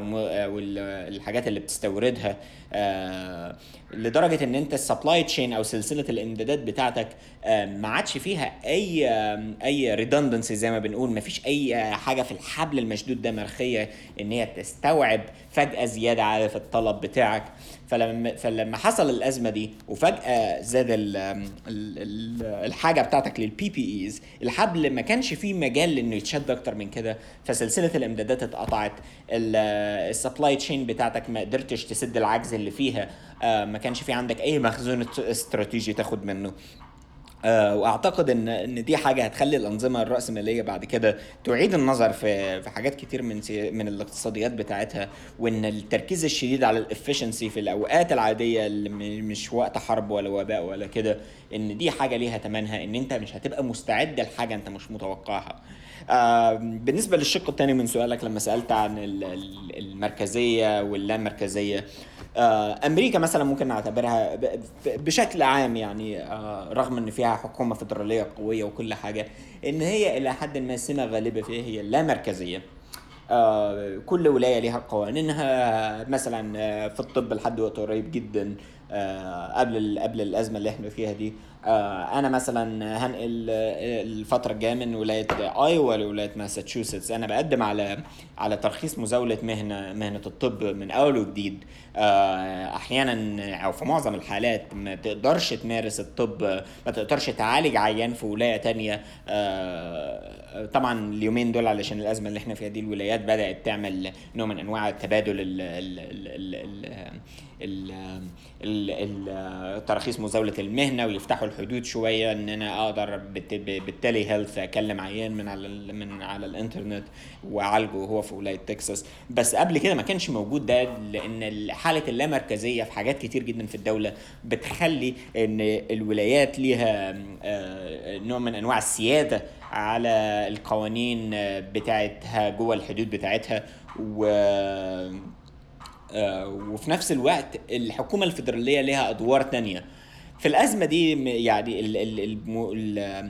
والحاجات اللي بتستوردها آه، لدرجة إن أنت ال supply chain أو سلسلة الإمدادات بتاعتك آه، ما عادش فيها أي أي redundancy زي ما بنقول. ما فيش أي حاجة في الحبل المشدود ده مرخيه إن هي تستوعب فجأة زيادة في الطلب بتاعك. فلما فلما حصل الأزمة دي وفجأة زاد ال ال الحاجة بتاعتك لل PPEs الحبل ما كانش فيه مجال إنه يتشد أكتر من كده فسلسلة الإمدادات اتقطعت. ال supply chain بتاعتك ما قدرتش تسد العجز اللي فيها. آه، ما كانش في عندك أي مخزون استراتيجي تاخد منه. واعتقد ان ان دي حاجة هتخلي الانظمه الرأسمالية بعد كده تعيد النظر في في حاجات كتير من من الاقتصاديات بتاعتها وان التركيز الشديد على ال efficiency في الأوقات العادية اللي مش وقت حرب ولا وباء ولا كده ان دي حاجة ليها ثمنها ان انت مش هتبقى مستعد لحاجة انت مش متوقعها. آه بالنسبة للشق الثاني من سؤالك لما سألت عن المركزية واللامركزية آه، أمريكا مثلا ممكن نعتبرها بشكل عام يعني آه، رغم إن فيها حكومة فدرالية قوية وكل حاجة إن هي إلى حد ما سمه غالبة فيها هي اللامركزيه آه، كل ولاية لها قوانينها مثلا في الطب لحد وقت قريب جدا قبل قبل الأزمة اللي إحنا فيها دي. آه، أنا مثلا هنقل آه، الفترة الجاية من ولاية آيوا لولاية ماساتشوستس. أنا بقدم على على ترخيص مزاولة مهنه مهنة الطب من أول وجديد. آه، أحيانا أو في معظم الحالات ما تقدرش تمارس الطب ما تقدرش تعالج عيان في ولاية تانية. طبعا اليومين دول علشان الأزمة اللي إحنا فيها دي الولايات بدأت تعمل نوع من أنواع التبادل التراخيص مزاولة المهنة ويفتحوا الحدود شوية إن أنا أقدر بالت- بالتالي هيلث أكلم عيان من على ال- من على الإنترنت وأعالجه وهو في ولاية تكساس. بس قبل كده ما كانش موجود ده لأن حالة اللامركزية في حاجات كتير جدا في الدولة بتخلي إن الولايات ليها آه، نوع من أنواع السيادة على القوانين بتاعتها جوه الحدود بتاعتها. و آه، وفي نفس الوقت الحكومة الفيدرالية لها أدوار تانية. في الأزمة دي يعني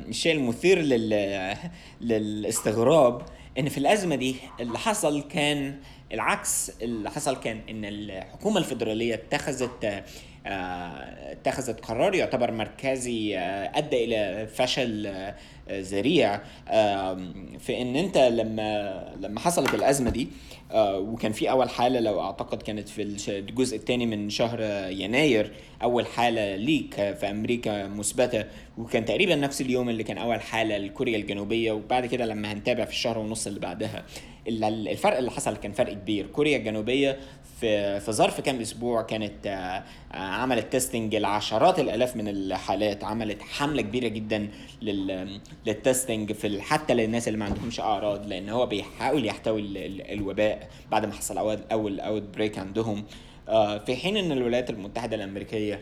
الشيء المثير لل للإستغراب إن في الأزمة دي اللي حصل كان العكس اللي حصل كان إن الحكومة الفيدرالية اتخذت آه، اتخذت قرار يعتبر مركزي آه، أدى إلى فشل آه، ذريع. في إن أنت لما لما حصلت الأزمة دي وكان في أول حالة لو أعتقد كانت في الجزء الثاني من شهر آه، يناير أول حالة ليك آه، في أمريكا مثبتة وكان تقريبا نفس اليوم اللي كان أول حالة لكوريا الجنوبية وبعد كده لما هنتابع في الشهر ونص اللي بعدها. ال- الفرق اللي حصل كان فرق كبير. كوريا الجنوبية في في ظرف كام أسبوع كانت آه، عملت testing لعشرات الآلاف من الحالات عملت حملة كبيرة جدا لل لل testing في حتى للناس اللي ما عندهمش أعراض لأن هو بيحاول يحتوي ال- ال- الوباء بعد ما حصل اول أول outbreak عندهم. في حين إن الولايات المتحدة الأمريكية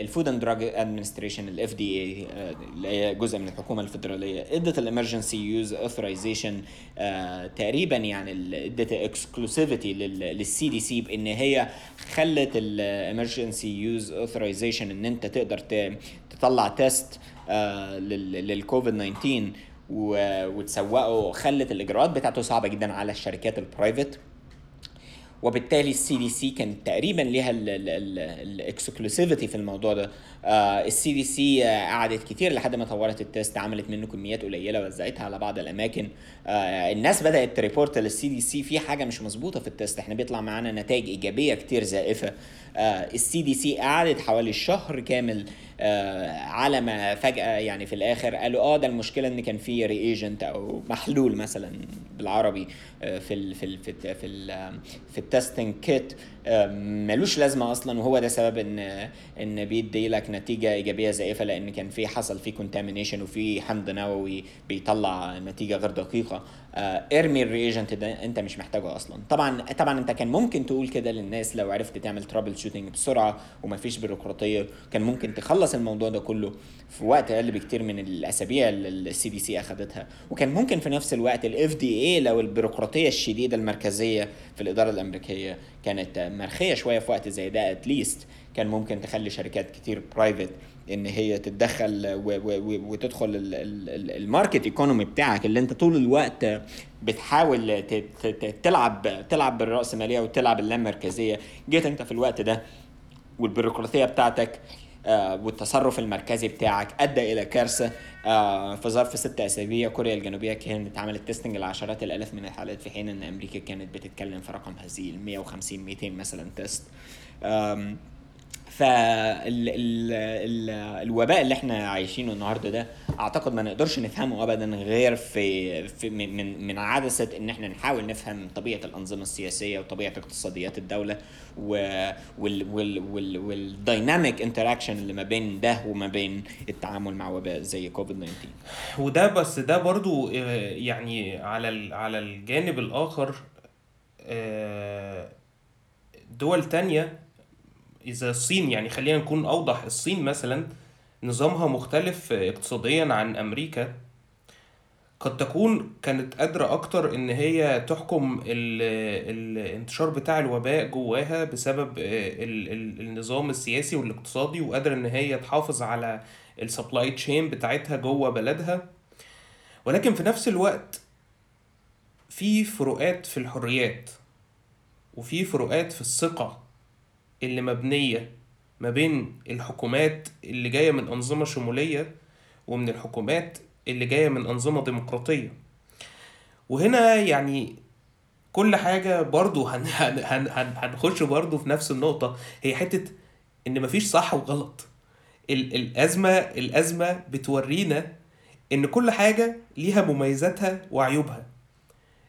ال Food and Drug Administration ال FDA اللي هي جزء من الحكومة الفيدرالية إدت ال emergency use authorization تقريبا يعني إدت exclusivity لل CDC بإن هي خلت ال emergency use authorization إن أنت تقدر تطلع test لل COVID 19 و- وتسوقه خلت الإجراءات بتاعته صعبة جدا على الشركات ال private وبالتالي ال CDC كان تقريبا ليها ال exclusivity في الموضوع ده. ال CDC قعدت كتير لحد ما طورت ال test عملت منه كميات قليلة وزعتها على بعض الأماكن. آه، الناس بدأت ت report لل CDC في حاجة مش مظبوطة في ال test إحنا بيطلع معانا نتائج إيجابية كتير زائفة. ال CDC قعدت حوالي شهر كامل آه، على ما فجأة يعني في الآخر قالوا آه ده المشكلة إن كان في reagent أو محلول مثلا بالعربي آه، في ال في ال في ال في, ال في testing kit ملوش لازمة أصلا وهو ده سبب إن إن بيدي لك نتيجة إيجابية زائفة لأن كان في حصل في contamination وفي حمض نووي بيطلع نتيجة غير دقيقة. آه، ارمي ال reagent ده أنت مش محتاجه أصلا. طبعا طبعا أنت كان ممكن تقول كده للناس لو عرفت تعمل troubleshooting بسرعة ومفيش بيروقراطيه كان ممكن تخلص الموضوع ده كله. في وقت أقل بكتير من الأسابيع اللي ال CDC اخذتها وكان ممكن في نفس الوقت ال FDA لو البيروقراطية الشديدة المركزية في الإدارة الأمريكية كانت مرخية شوية في وقت زي ده at least كان ممكن تخلي شركات كتير private إن هي تتدخل وتدخل ال- ال- ال- ال market economy بتاعك اللي أنت طول الوقت بتحاول تلعب تلعب بالرأسمالية وتلعب اللامركزية. جيت أنت في الوقت ده والبيروقراطية بتاعتك والتصرف المركزي بتاعك أدى إلى كارثة. آه، في ظرف ست أسابيع. كوريا الجنوبية كانت عملت testing لعشرات الألاف من الحالات. في حين إن أمريكا كانت بتتكلم في رقم هزيل 150 200 مثلا test فالوباء اللي إحنا عايشينه النهارده ده أعتقد ما نقدرش نفهمه ابدا غير في, في من من عدسة إن إحنا نحاول نفهم طبيعة الأنظمة السياسية وطبيعة اقتصاديات الدولة وال dynamic interaction اللي ما بين ده وما بين التعامل مع وباء زي كوفيد 19 وده بس ده برضو آه، يعني على على الجانب الآخر آه، دول تانية إذا الصين يعني خلينا نكون أوضح الصين مثلا نظامها مختلف اقتصاديا عن أمريكا. قد تكون كانت قادرة أكتر إن هي تحكم ال- الانتشار بتاع الوباء جواها بسبب ال- ال- النظام السياسي والاقتصادي وقادرة إن هي تحافظ على السبلاي تشين بتاعتها جوه بلدها. ولكن في نفس الوقت في فروقات في الحريات وفي فروقات في الثقة. اللي مبنية ما بين الحكومات اللي جاية من أنظمة شمولية ومن الحكومات اللي جاية من أنظمة ديمقراطية. وهنا يعني كل حاجة برضو هن هن هن هن هنخش برضو في نفس النقطة. هي حتة إن مفيش صح وغلط. ال- الأزمة الأزمة بتورينا إن كل حاجة ليها مميزاتها وعيوبها.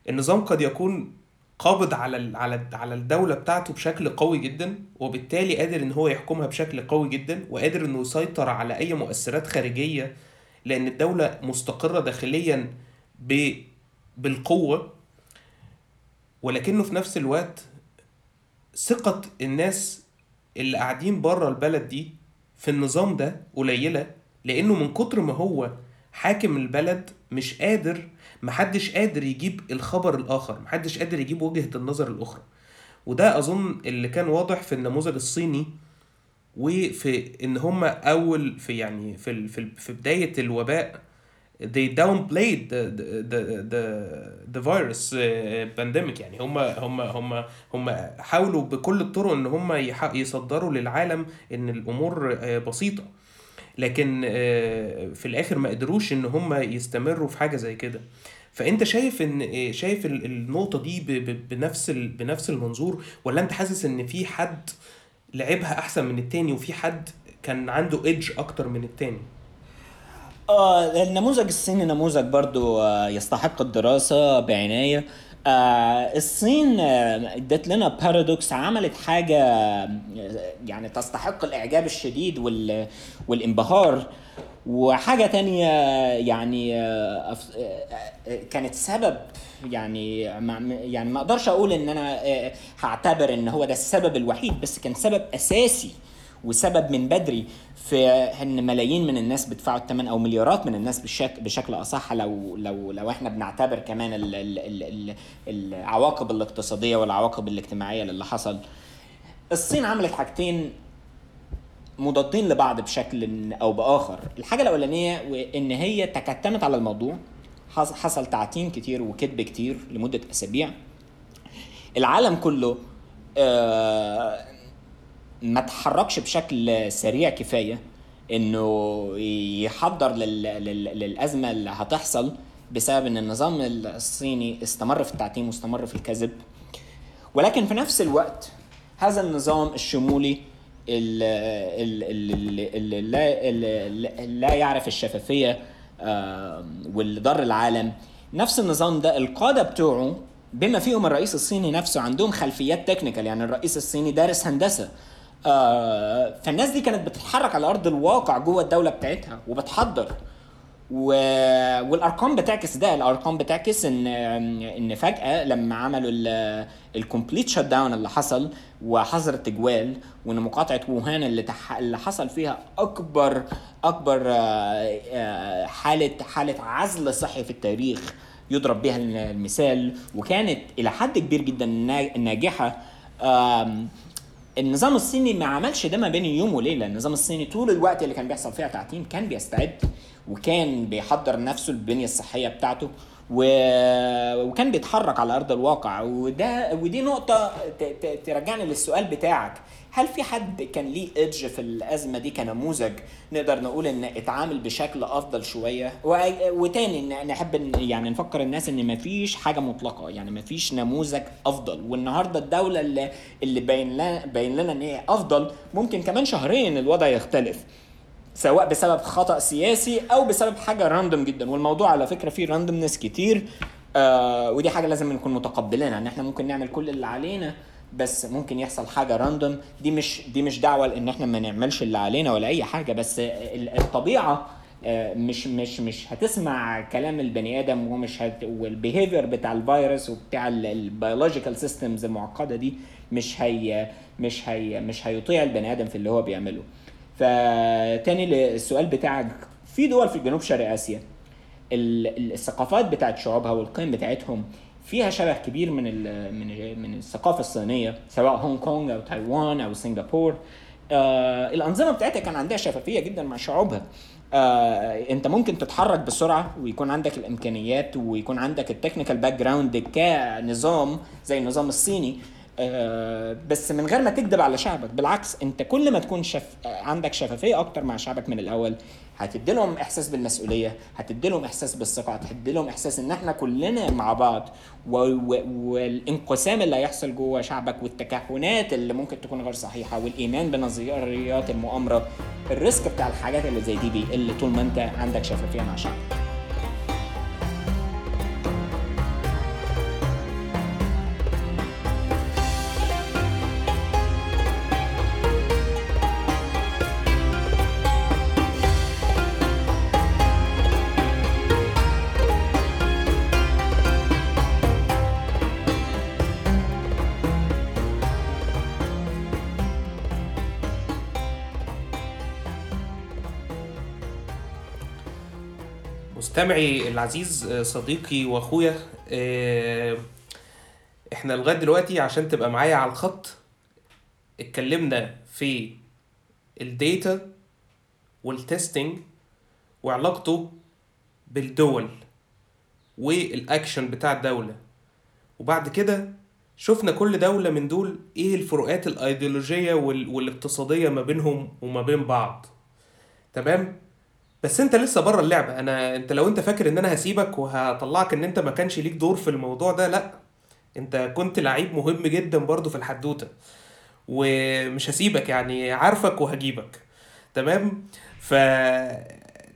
النظام قد يكون قابض على على على الدولة بتاعته بشكل قوي جدا وبالتالي قادر إن هو يحكمها بشكل قوي جدا وقادر إنه يسيطر على أي مؤثرات خارجية لأن الدولة مستقرة داخليا ب بالقوة ولكنه في نفس الوقت ثقة الناس اللي قاعدين بره البلد دي في النظام ده قليلة لأنه من كتر ما هو حاكم البلد مش قادر محدش قادر يجيب الخبر الآخر محدش قادر يجيب وجهة النظر الأخرى. وده أظن اللي كان واضح في النموذج الصيني وفي إن هما أول في يعني في في في بداية الوباء they downplayed the the the the virus uh, pandemic يعني. هم هم هم هم حاولوا بكل الطرق إن هم يصدروا للعالم إن الأمور آه، بسيطة. لكن آه، في الآخر ما قدروش إن هم يستمروا في حاجة زي كده. فأنت شايف إن آه، شايف ال- النقطة دي بنفس بنفس المنظور ولا أنت حاسس إن في حد لعبها أحسن من التاني وفي حد كان عنده ايدج أكتر من التاني؟ آه النموذج الصيني نموذج برضو آه يستحق الدراسة بعناية. آه الصين آه، ادت لنا بارادوكس عملت حاجة آه، يعني تستحق الإعجاب الشديد وال والانبهار. وحاجة تانية يعني آه، آه، كانت سبب يعني يعني ما أقدرش أقول إن أنا هعتبر إن هو ده السبب الوحيد بس كان سبب أساسي وسبب من بدري في إن ملايين من الناس بيدفعوا الثمن أو مليارات من الناس بشكل بشكل أصح لو لو لو إحنا بنعتبر كمان ال ال ال ال العواقب الاقتصادية والعواقب الاجتماعية للي حصل. الصين عملت حاجتين مضادين لبعض بشكل أو بآخر. الحاجة الأولانية ان هي تكتمت على الموضوع. حص- حصل تعتيم كتير وكذب كتير لمدة أسابيع. العالم كله آه، ما تحركش بشكل سريع كفاية إنه يحضر لل... لل... للأزمة اللي هتحصل بسبب إن النظام الصيني استمر في التعتيم واستمر في الكذب. ولكن في نفس الوقت هذا النظام الشمولي اللي لا يعرف الشفافية واللي ضر العالم. نفس النظام ده القادة بتوعه بما فيهم الرئيس الصيني نفسه عندهم خلفيات تكنيكال يعني الرئيس الصيني دارس هندسة. آه، فالناس دي كانت بتتحرك على أرض الواقع جوه الدولة بتاعتها وبتحضر. و... والأرقام بتعكس ده. الأرقام بتعكس إن إن فجأة لما عملوا ال complete shutdown اللي حصل وحظر التجوال وإن مقاطعة ووهان اللي تح... اللي حصل فيها أكبر أكبر آه، آه، حالة حالة عزل صحي في التاريخ يضرب بها المثال. وكانت إلى حد كبير جدا نا- ناجحة. النظام الصيني ما عملش ده ما بين يوم وليلة. النظام الصيني طول الوقت اللي كان بيحصل فيها تعتيم كان بيستعد وكان بيحضر نفسه البنية الصحية بتاعته و... وكان بيتحرك على أرض الواقع. وده ودي نقطة ت... ت... ترجعني للسؤال بتاعك. هل في حد كان ليه ايدج في الأزمة دي كنموذج نقدر نقول إن اتعامل بشكل أفضل شوية. وتاني ن- نحب يعني نفكر الناس إن مفيش حاجة مطلقة يعني مفيش نموذج أفضل والنهاردة الدولة اللي اللي باين لنا باين لنا إن هي أفضل ممكن كمان شهرين الوضع يختلف سواء بسبب خطأ سياسي أو بسبب حاجة random جدا والموضوع على فكرة فيه randomness كتير آه ودي حاجة لازم نكون متقبلينها إن إحنا ممكن نعمل كل اللي علينا بس ممكن يحصل حاجة random دي مش دي مش دعوة لإن إحنا ما نعملش اللي علينا ولا أي حاجة بس ال- الطبيعة آه، مش مش مش هتسمع كلام البني آدم ومش هت وال behavior بتاع الفيروس وبتاع ال biological systems المعقدة دي مش هي مش هي مش هيطيع البني آدم في اللي هو بيعمله. فتاني للسؤال بتاعك في دول في جنوب شرق آسيا ال- ال- الثقافات بتاعت شعوبها والقيم بتاعتهم فيها شبه كبير من من من الثقافة الصينية سواء هونج كونج أو تايوان أو سنغافور آه الأنظمة بتاعتها كان عندها شفافية جدا مع شعوبها. آه أنت ممكن تتحرك بسرعة ويكون عندك الإمكانيات ويكون عندك ال technical background كنظام زي النظام الصيني. آه، بس من غير ما تكذب على شعبك بالعكس أنت كل ما تكون شف... عندك شفافية أكتر مع شعبك من الأول. هتدي لهم إحساس بالمسؤولية هتدي لهم إحساس بالثقة هتدي لهم إحساس إن إحنا كلنا مع بعض. والانقسام اللي هيحصل جوه شعبك والتكهنات اللي ممكن تكون غير صحيحة والإيمان بنظريات المؤامرة الريسك بتاع الحاجات اللي زي دي بيقل طول ما أنت عندك شفافية مع شعبك مستمعي العزيز آه، صديقي واخويا آه، إحنا لغاية دلوقتي عشان تبقى معايا على الخط اتكلمنا في ال data وال testing وعلاقته بالدول والاكشن بتاع الدولة. وبعد كده شفنا كل دولة من دول إيه الفروقات الأيديولوجية وال... والاقتصادية ما بينهم وما بين بعض. تمام؟ بس انت لسه بره اللعبة. أنا انت لو انت فاكر ان أنا هسيبك وهطلعك ان انت ما كانش ليك دور في الموضوع ده لا. انت كنت لعيب مهم جدا برضو في الحدوتة. ومش هسيبك يعني عارفك وهجيبك. تمام؟ ف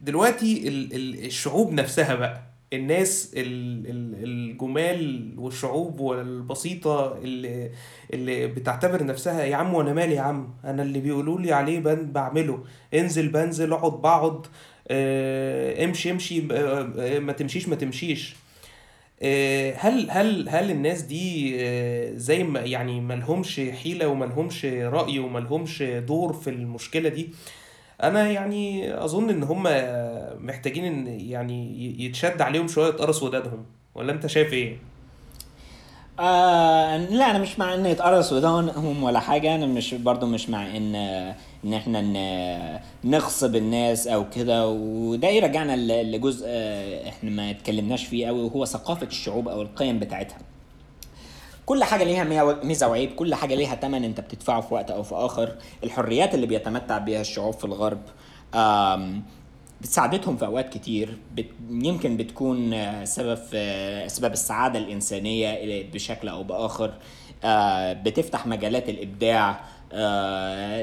دلوقتي ال... ال... الشعوب نفسها بقى الناس ال- ال- الجمال والشعوب والبسيطة اللي اللي بتعتبر نفسها يا عم وأنا مالي يا عم؟ أنا اللي بيقولوا لي عليه بعمله. انزل بنزل اقعد بقعد امشي امشي آه، آه، ما تمشيش ما تمشيش. آه، هل هل هل الناس دي آه، زي ما يعني ملهمش حيلة وملهمش رأي وملهمش دور في المشكلة دي؟ أنا يعني أظن إن هم محتاجين إن يعني يتشد عليهم شوية قرص ودانهم ولا أنت شايف إيه؟ آه لا أنا مش مع إن يتقرص ودانهم ولا حاجة. أنا مش برضو مش مع إن إن إحنا نغصب الناس أو كده وده يرجعنا لجزء آه، إحنا ما اتكلمناش فيه قوي وهو ثقافة الشعوب أو القيم بتاعتها. كل حاجة ليها ميزة وعيب كل حاجة ليها تمن أنت بتدفعه في وقت أو في آخر. الحريات اللي بيتمتع بها الشعوب في الغرب بتساعدتهم في أوقات كتير. بت يمكن بتكون آه، سبب في آه، اسباب السعادة الإنسانية بشكل أو بآخر. آه، بتفتح مجالات الإبداع. آه،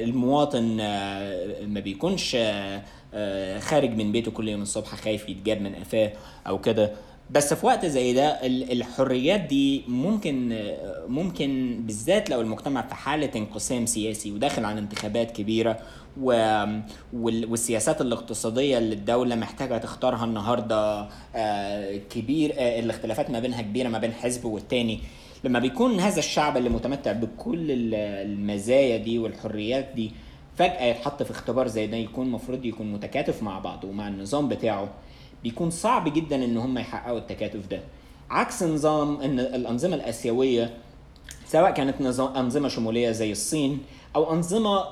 المواطن آه، ما بيكونش آه، آه، خارج من بيته كل يوم الصبح خايف يتجاب من قفاه أو كده. بس في وقت زي ده ال- الحريات دي ممكن ممكن بالذات لو المجتمع في حالة انقسام سياسي وداخل عن انتخابات وال- والسياسات الاقتصادية اللي الدولة محتاجة تختارها النهاردة آه، كبير آه، الاختلافات ما بينها كبيرة ما بين حزب والتاني. لما بيكون هذا الشعب اللي متمتع بكل ال- المزايا دي والحريات دي فجأة يتحط في اختبار زي ده يكون مفروض يكون متكاتف مع بعضه ومع النظام بتاعه بيكون صعب جدا إن هم يحققوا التكاتف ده. عكس نظام إن الأنظمة الآسيوية سواء كانت نظام أنظمة شمولية زي الصين أو أنظمة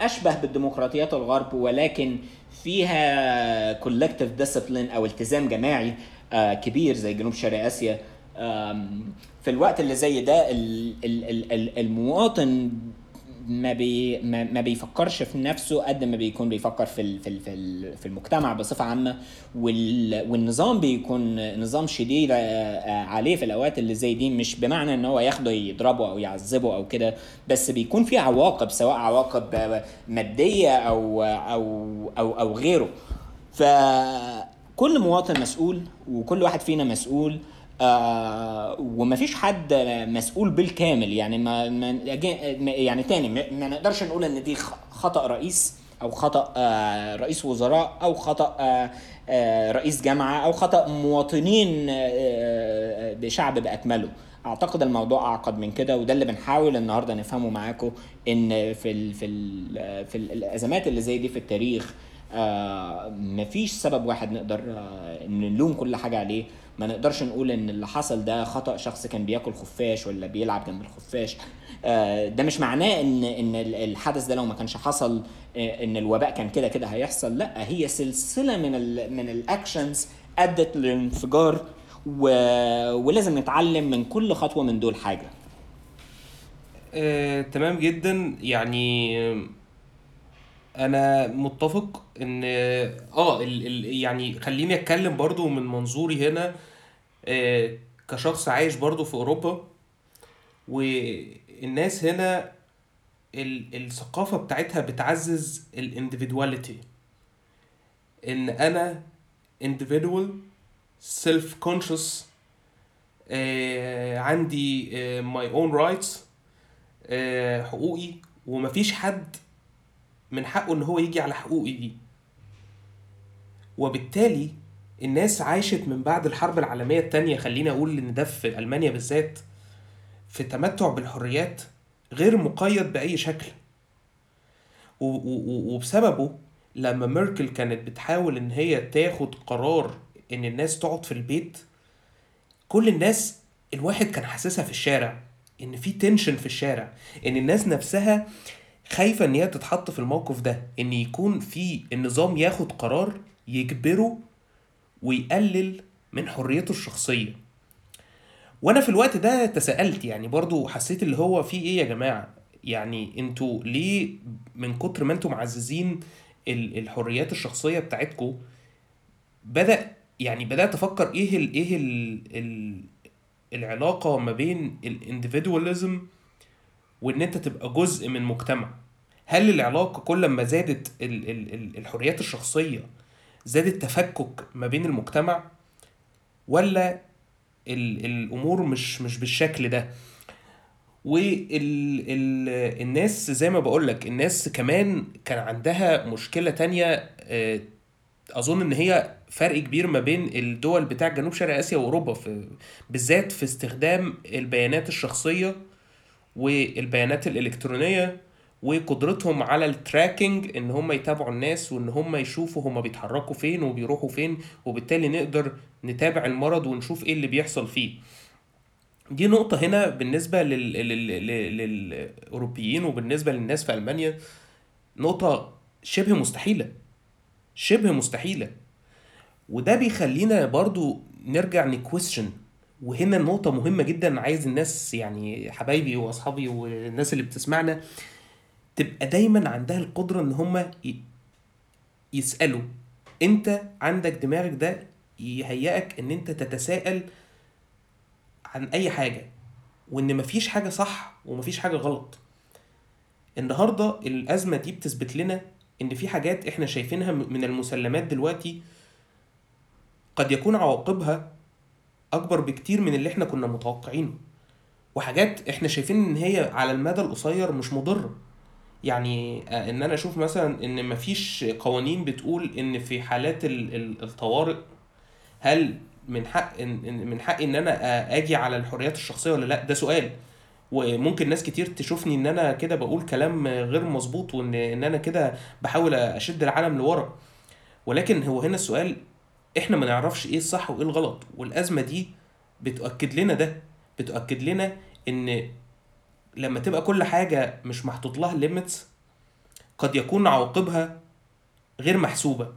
أشبه بالديمقراطيات الغرب ولكن فيها collective discipline أو التزام جماعي آه، كبير زي جنوب شرق آسيا في الوقت اللي زي ده ال- ال- ال- ال- المواطن ما بي ما, بيفكرش في نفسه قد ما بيكون بيفكر في في في, ال في المجتمع بصفة عامة وال والنظام بيكون نظام شديد آه، آه، عليه في الأوقات اللي زي دي مش بمعنى إن هو ياخده يضربه أو يعذبه أو كده بس بيكون في عواقب سواء عواقب مادية أو أو أو أو غيره. فكل مواطن مسؤول وكل واحد فينا مسؤول آه ومفيش حد مسؤول بالكامل. يعني ما, ما يعني تاني ما, نقدرش نقول إن دي خ- خطأ رئيس أو خطأ آه رئيس وزراء أو خطأ آه رئيس جامعة أو خطأ مواطنين بشعب بأكمله. أعتقد الموضوع أعقد من كده وده اللي بنحاول النهارده نفهمه معاكم إن في ال في ال في ال الأزمات اللي زي دي في التاريخ آه مفيش سبب واحد نقدر آه نلوم كل حاجة عليه. ما نقدرش نقول إن اللي حصل ده خطأ شخص كان بياكل خفاش ولا بيلعب جنب الخفاش. آه ده مش معناه إن إن ال- الحدث ده لو ما كانش حصل آه إن الوباء كان كده كده هيحصل. لأ هي سلسلة من ال من الاكشنز ادت للانفجار و... ولازم نتعلم من كل خطوة من دول حاجة. آه، تمام جدا. يعني أنا متفق ان آه ال ال يعني خليني اتكلم برضو من منظوري هنا آه، كشخص عايش برضو في اوروبا والناس هنا ال الثقافة بتاعتها بتعزز الانديفيدواليتي ان أنا individual self conscious آه عندي آه my own rights آه حقوقي ومفيش حد من حقه إن هو يجي على حقوقي دي. وبالتالي الناس عاشت من بعد الحرب العالمية التانية خليني أقول إن ده في ألمانيا بالذات في تمتع بالحريات غير مقيد بأي شكل. وبسببه لما ميركل كانت بتحاول إن هي تاخد قرار إن الناس تقعد في البيت كل الناس الواحد كان حاسسها في الشارع إن في تنشن في الشارع إن الناس نفسها خايفة إن هي تتحط في الموقف ده إن يكون في النظام ياخد قرار يجبره ويقلل من حريته الشخصية. وأنا في الوقت ده تساءلت يعني برضو حسيت اللي هو في إيه يا جماعة؟ يعني أنتوا ليه من كتر ما أنتوا معززين ال- الحريات الشخصية بتاعتكم بدأ يعني بدأت أفكر إيه ال إيه ال ال العلاقة ما بين الانديفيدواليزم وإن أنت تبقى جزء من مجتمع. هل العلاقة كل ما زادت ال ال ال الحريات الشخصية زاد التفكك ما بين المجتمع؟ ولا ال الأمور مش مش بالشكل ده؟ والناس زي ما بقولك الناس كمان كان عندها مشكلة تانية آه، أظن إن هي فرق كبير ما بين الدول بتاع جنوب شرق آسيا وأوروبا في بالذات في استخدام البيانات الشخصية والبيانات الإلكترونية وقدرتهم على التراكنج إن هم يتابعوا الناس وإن هم يشوفوا هم بيتحركوا فين وبيروحوا فين وبالتالي نقدر نتابع المرض ونشوف إيه اللي بيحصل فيه. دي نقطة هنا بالنسبة لل... لل... لل... للأوروبيين وبالنسبة للناس في ألمانيا. نقطة شبه مستحيلة شبه مستحيلة. وده بيخلينا برضو نرجع نكويستشن وهنا نقطة مهمة جدا عايز الناس يعني حبايبي وأصحابي والناس اللي بتسمعنا تبقى دايما عندها القدرة إن هما يسألوا. أنت عندك دماغك ده يهيئك إن أنت تتساءل عن أي حاجة وإن مفيش حاجة صح ومفيش حاجة غلط. النهارده الأزمة دي بتثبت لنا إن في حاجات إحنا شايفينها من المسلمات دلوقتي قد يكون عواقبها أكبر بكتير من اللي إحنا كنا متوقعينه. وحاجات إحنا شايفين إن هي على المدى القصير مش مضرة. يعني آه، إن أنا أشوف مثلا إن مفيش قوانين بتقول إن في حالات ال- ال- الطوارئ هل من حق إن- من حقي إن أنا آه، آجي على الحريات الشخصية ولا لأ؟ ده سؤال. وممكن ناس كتير تشوفني إن أنا كده بقول كلام غير مظبوط وإن إن أنا كده بحاول أشد العالم لورا. ولكن هو هنا السؤال إحنا ما نعرفش إيه الصح وإيه الغلط. والأزمة دي بتؤكد لنا ده. بتؤكد لنا إن لما تبقى كل حاجة مش محطوط لها ليميتس قد يكون عواقبها غير محسوبة.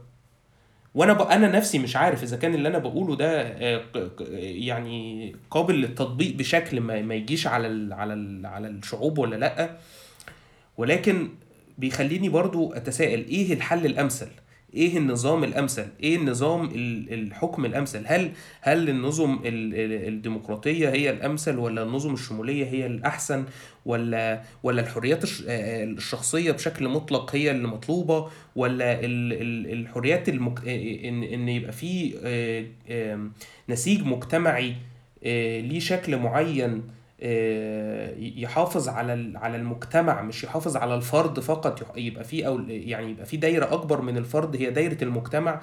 وأنا ب... أنا نفسي مش عارف إذا كان اللي أنا بقوله ده آه، يعني قابل للتطبيق بشكل ما, ما يجيش على ال... على ال... على الشعوب ولا لأ. ولكن بيخليني برضو أتساءل إيه الحل الأمثل؟ إيه النظام الأمثل؟ إيه النظام ال- الحكم الأمثل؟ هل هل النظم ال- ال- الديمقراطية هي الأمثل ولا النظم الشمولية هي الأحسن؟ ولا ولا الحريات الش- الشخصية بشكل مطلق هي اللي مطلوبة؟ ولا ال- ال- الحريات المك... إن إن يبقى في آه، نسيج مجتمعي آه، ليه شكل معين؟ يحافظ على على المجتمع مش يحافظ على الفرد فقط يبقى في أو يعني يبقى في دايرة أكبر من الفرد هي دايرة المجتمع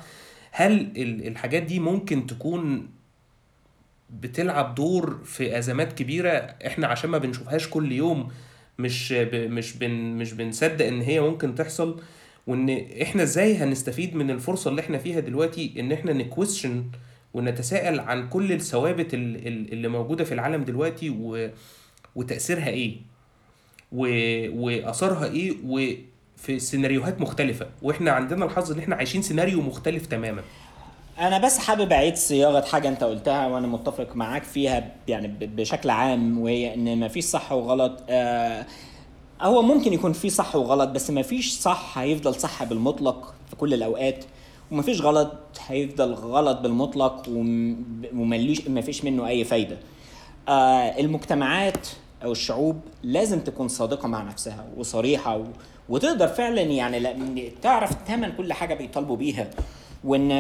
هل ال- الحاجات دي ممكن تكون بتلعب دور في أزمات كبيرة إحنا عشان ما بنشوفهاش كل يوم مش. مش بن... مش بنصدق إن هي ممكن تحصل وإن إحنا إزاي هنستفيد من الفرصة اللي إحنا فيها دلوقتي إن إحنا نكويستشن ونتساءل عن كل الثوابت ال- ال- اللي موجودة في العالم دلوقتي و... وتأثيرها إيه؟ و... واثرها إيه؟ وفي سيناريوهات مختلفة. وإحنا عندنا الحظ إن إحنا عايشين سيناريو مختلف تماما. أنا بس حابب أعيد صياغة حاجة أنت قلتها وأنا متفق معاك فيها يعني بشكل عام وهي إن مفيش صح وغلط. آه هو ممكن يكون في صح وغلط بس مفيش صح هيفضل صح بالمطلق في كل الأوقات. ومفيش غلط هيفضل غلط بالمطلق وم- ومليش مفيش منه أي فايدة. آه المجتمعات أو الشعوب لازم تكون صادقة مع نفسها وصريحة و... وتقدر فعلا يعني تعرف تمن كل حاجة بيطالبوا بيها. وان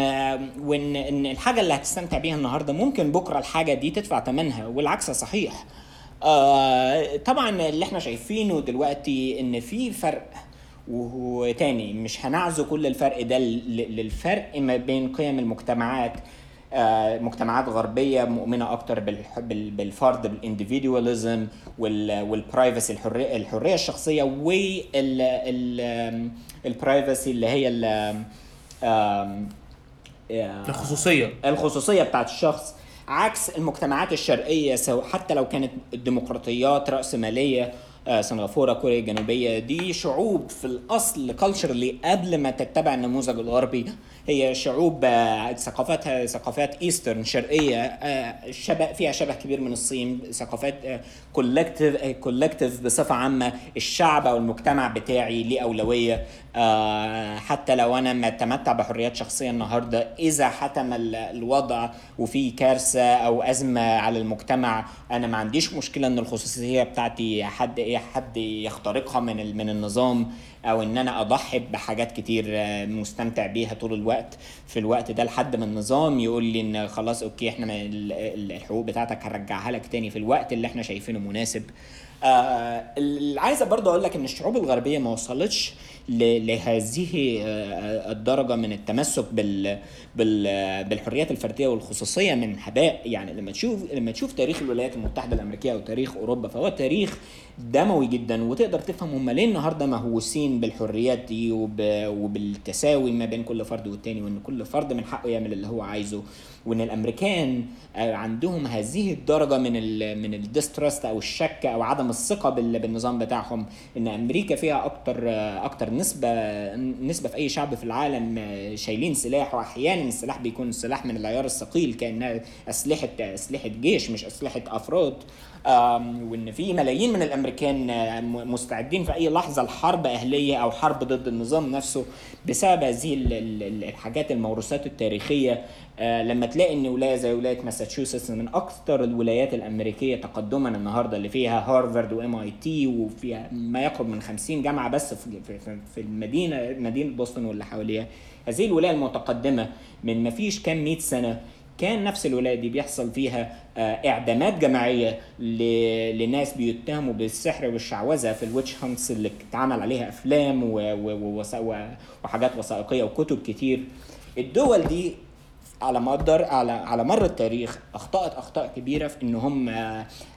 وان إن الحاجة اللي هتستمتع بيها النهارده ممكن بكرة الحاجة دي تدفع ثمنها والعكس صحيح. آه طبعا اللي إحنا شايفينه دلوقتي إن في فرق وتاني مش هنعزو كل الفرق ده لل- للفرق ما بين قيم المجتمعات. آه، مجتمعات أكتر بالح- بال- بالفرد بالانديفيدواليزم والبرايفسي الحريه الحرية الشخصية والبرايفسي اللي هي ال- آم، الخصوصية. الخصوصية بتاعت الشخص. عكس المجتمعات الشرقية so حتى لو كانت الديمقراطيات رأسمالية آه، سنغافورة كوريا الجنوبية. دي شعوب في الأصل اللي قبل ما تتبع النموذج الغربي. هي شعوب آه، ثقافتها ثقافات eastern شرقية آه، شبه فيها شبه كبير من الصين. ثقافات collective collective بصفة عامة. الشعب أو المجتمع بتاعي ليه أولوية. حتى لو أنا ما أتمتع بحريات شخصية النهارده إذا حتم الوضع وفي كارثة أو أزمة على المجتمع أنا ما عنديش مشكلة إن الخصوصية بتاعتي حد إيه حد يخترقها من من النظام أو إن أنا أضحي بحاجات كتير آه، مستمتع بيها طول الوقت. في الوقت ده لحد ما النظام يقول لي إن خلاص أوكي إحنا الحقوق بتاعتك هنرجعها لك تاني في الوقت اللي إحنا شايفينه مناسب. آه اللي عايزه برضه أقول لك إن الشعوب الغربية ما وصلتش لهذه آه، الدرجة من التمسك بال بالحريات الفردية والخصوصية من هباء يعني لما تشوف لما تشوف تاريخ الولايات المتحدة الأمريكية أو تاريخ أوروبا فهو تاريخ دموي جدا وتقدر تفهم هم ليه النهارده مهووسين بالحريات دي وبالتساوي ما بين كل فرد والتاني وإن كل فرد من حقه يعمل اللي هو عايزه. وإن الأمريكان آه، عندهم هذه الدرجة من ال من الديسترست أو الشك أو عدم الثقة بالنظام بتاعهم. إن أمريكا فيها أكتر آه، أكتر نسبة نسبة في أي شعب في العالم آه، شايلين سلاح. وأحيانا السلاح بيكون سلاح من العيار الثقيل كأنها أسلحة أسلحة جيش مش أسلحة أفراد. وإن في ملايين من الأمريكان مستعدين في أي لحظة لحرب أهلية أو حرب ضد النظام نفسه بسبب هذه الحاجات الموروثات التاريخية. آه، لما تلاقي إن ولاية زي ولاية ماساتشوستس من أكثر الولايات الأمريكية تقدما النهارده اللي فيها هارفارد و MIT وفيها ما يقرب من 50 جامعة بس في المدينة مدينة بوسطن واللي حواليها هذه الولاية المتقدمة من ما فيش كام 100 سنة كان نفس الولايه دي بيحصل فيها آه، اعدامات جماعية لناس بيتهموا بالسحر والشعوذة في ال witch hunts اللي اتعمل عليها أفلام وحاجات وثائقية وكتب كتير. الدول دي على مدار على على مر التاريخ أخطأت أخطاء كبيرة في إن هم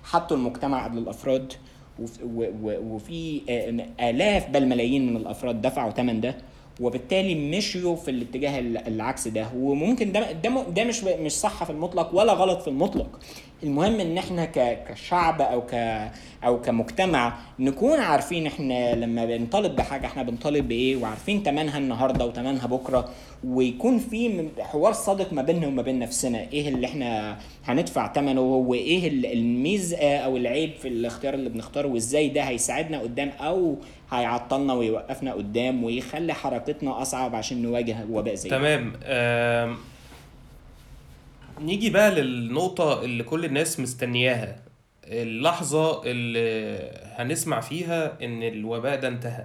حطوا المجتمع قبل الأفراد وفي آلاف بل ملايين من الأفراد دفعوا ثمن ده. وبالتالي مشيوا في الاتجاه العكس ده. وممكن ده ده, ده مش مش صح في المطلق ولا غلط في المطلق. المهم إن إحنا كشعب أو ك أو كمجتمع نكون عارفين إحنا لما بنطالب بحاجة إحنا بنطالب بإيه وعارفين تمنها النهارده وتمنها بكرة ويكون في حوار صادق ما بيننا وما بين نفسنا. إيه اللي إحنا هندفع ثمنه وإيه الميزة أو العيب في الاختيار اللي بنختاره وإزاي ده هيساعدنا قدام أو هيعطلنا ويوقفنا قدام ويخلي حركتنا أصعب عشان نواجه وباء زي تمام. نيجي بقى للنقطة اللي كل الناس مستنياها. اللحظة اللي هنسمع فيها إن الوباء ده انتهى.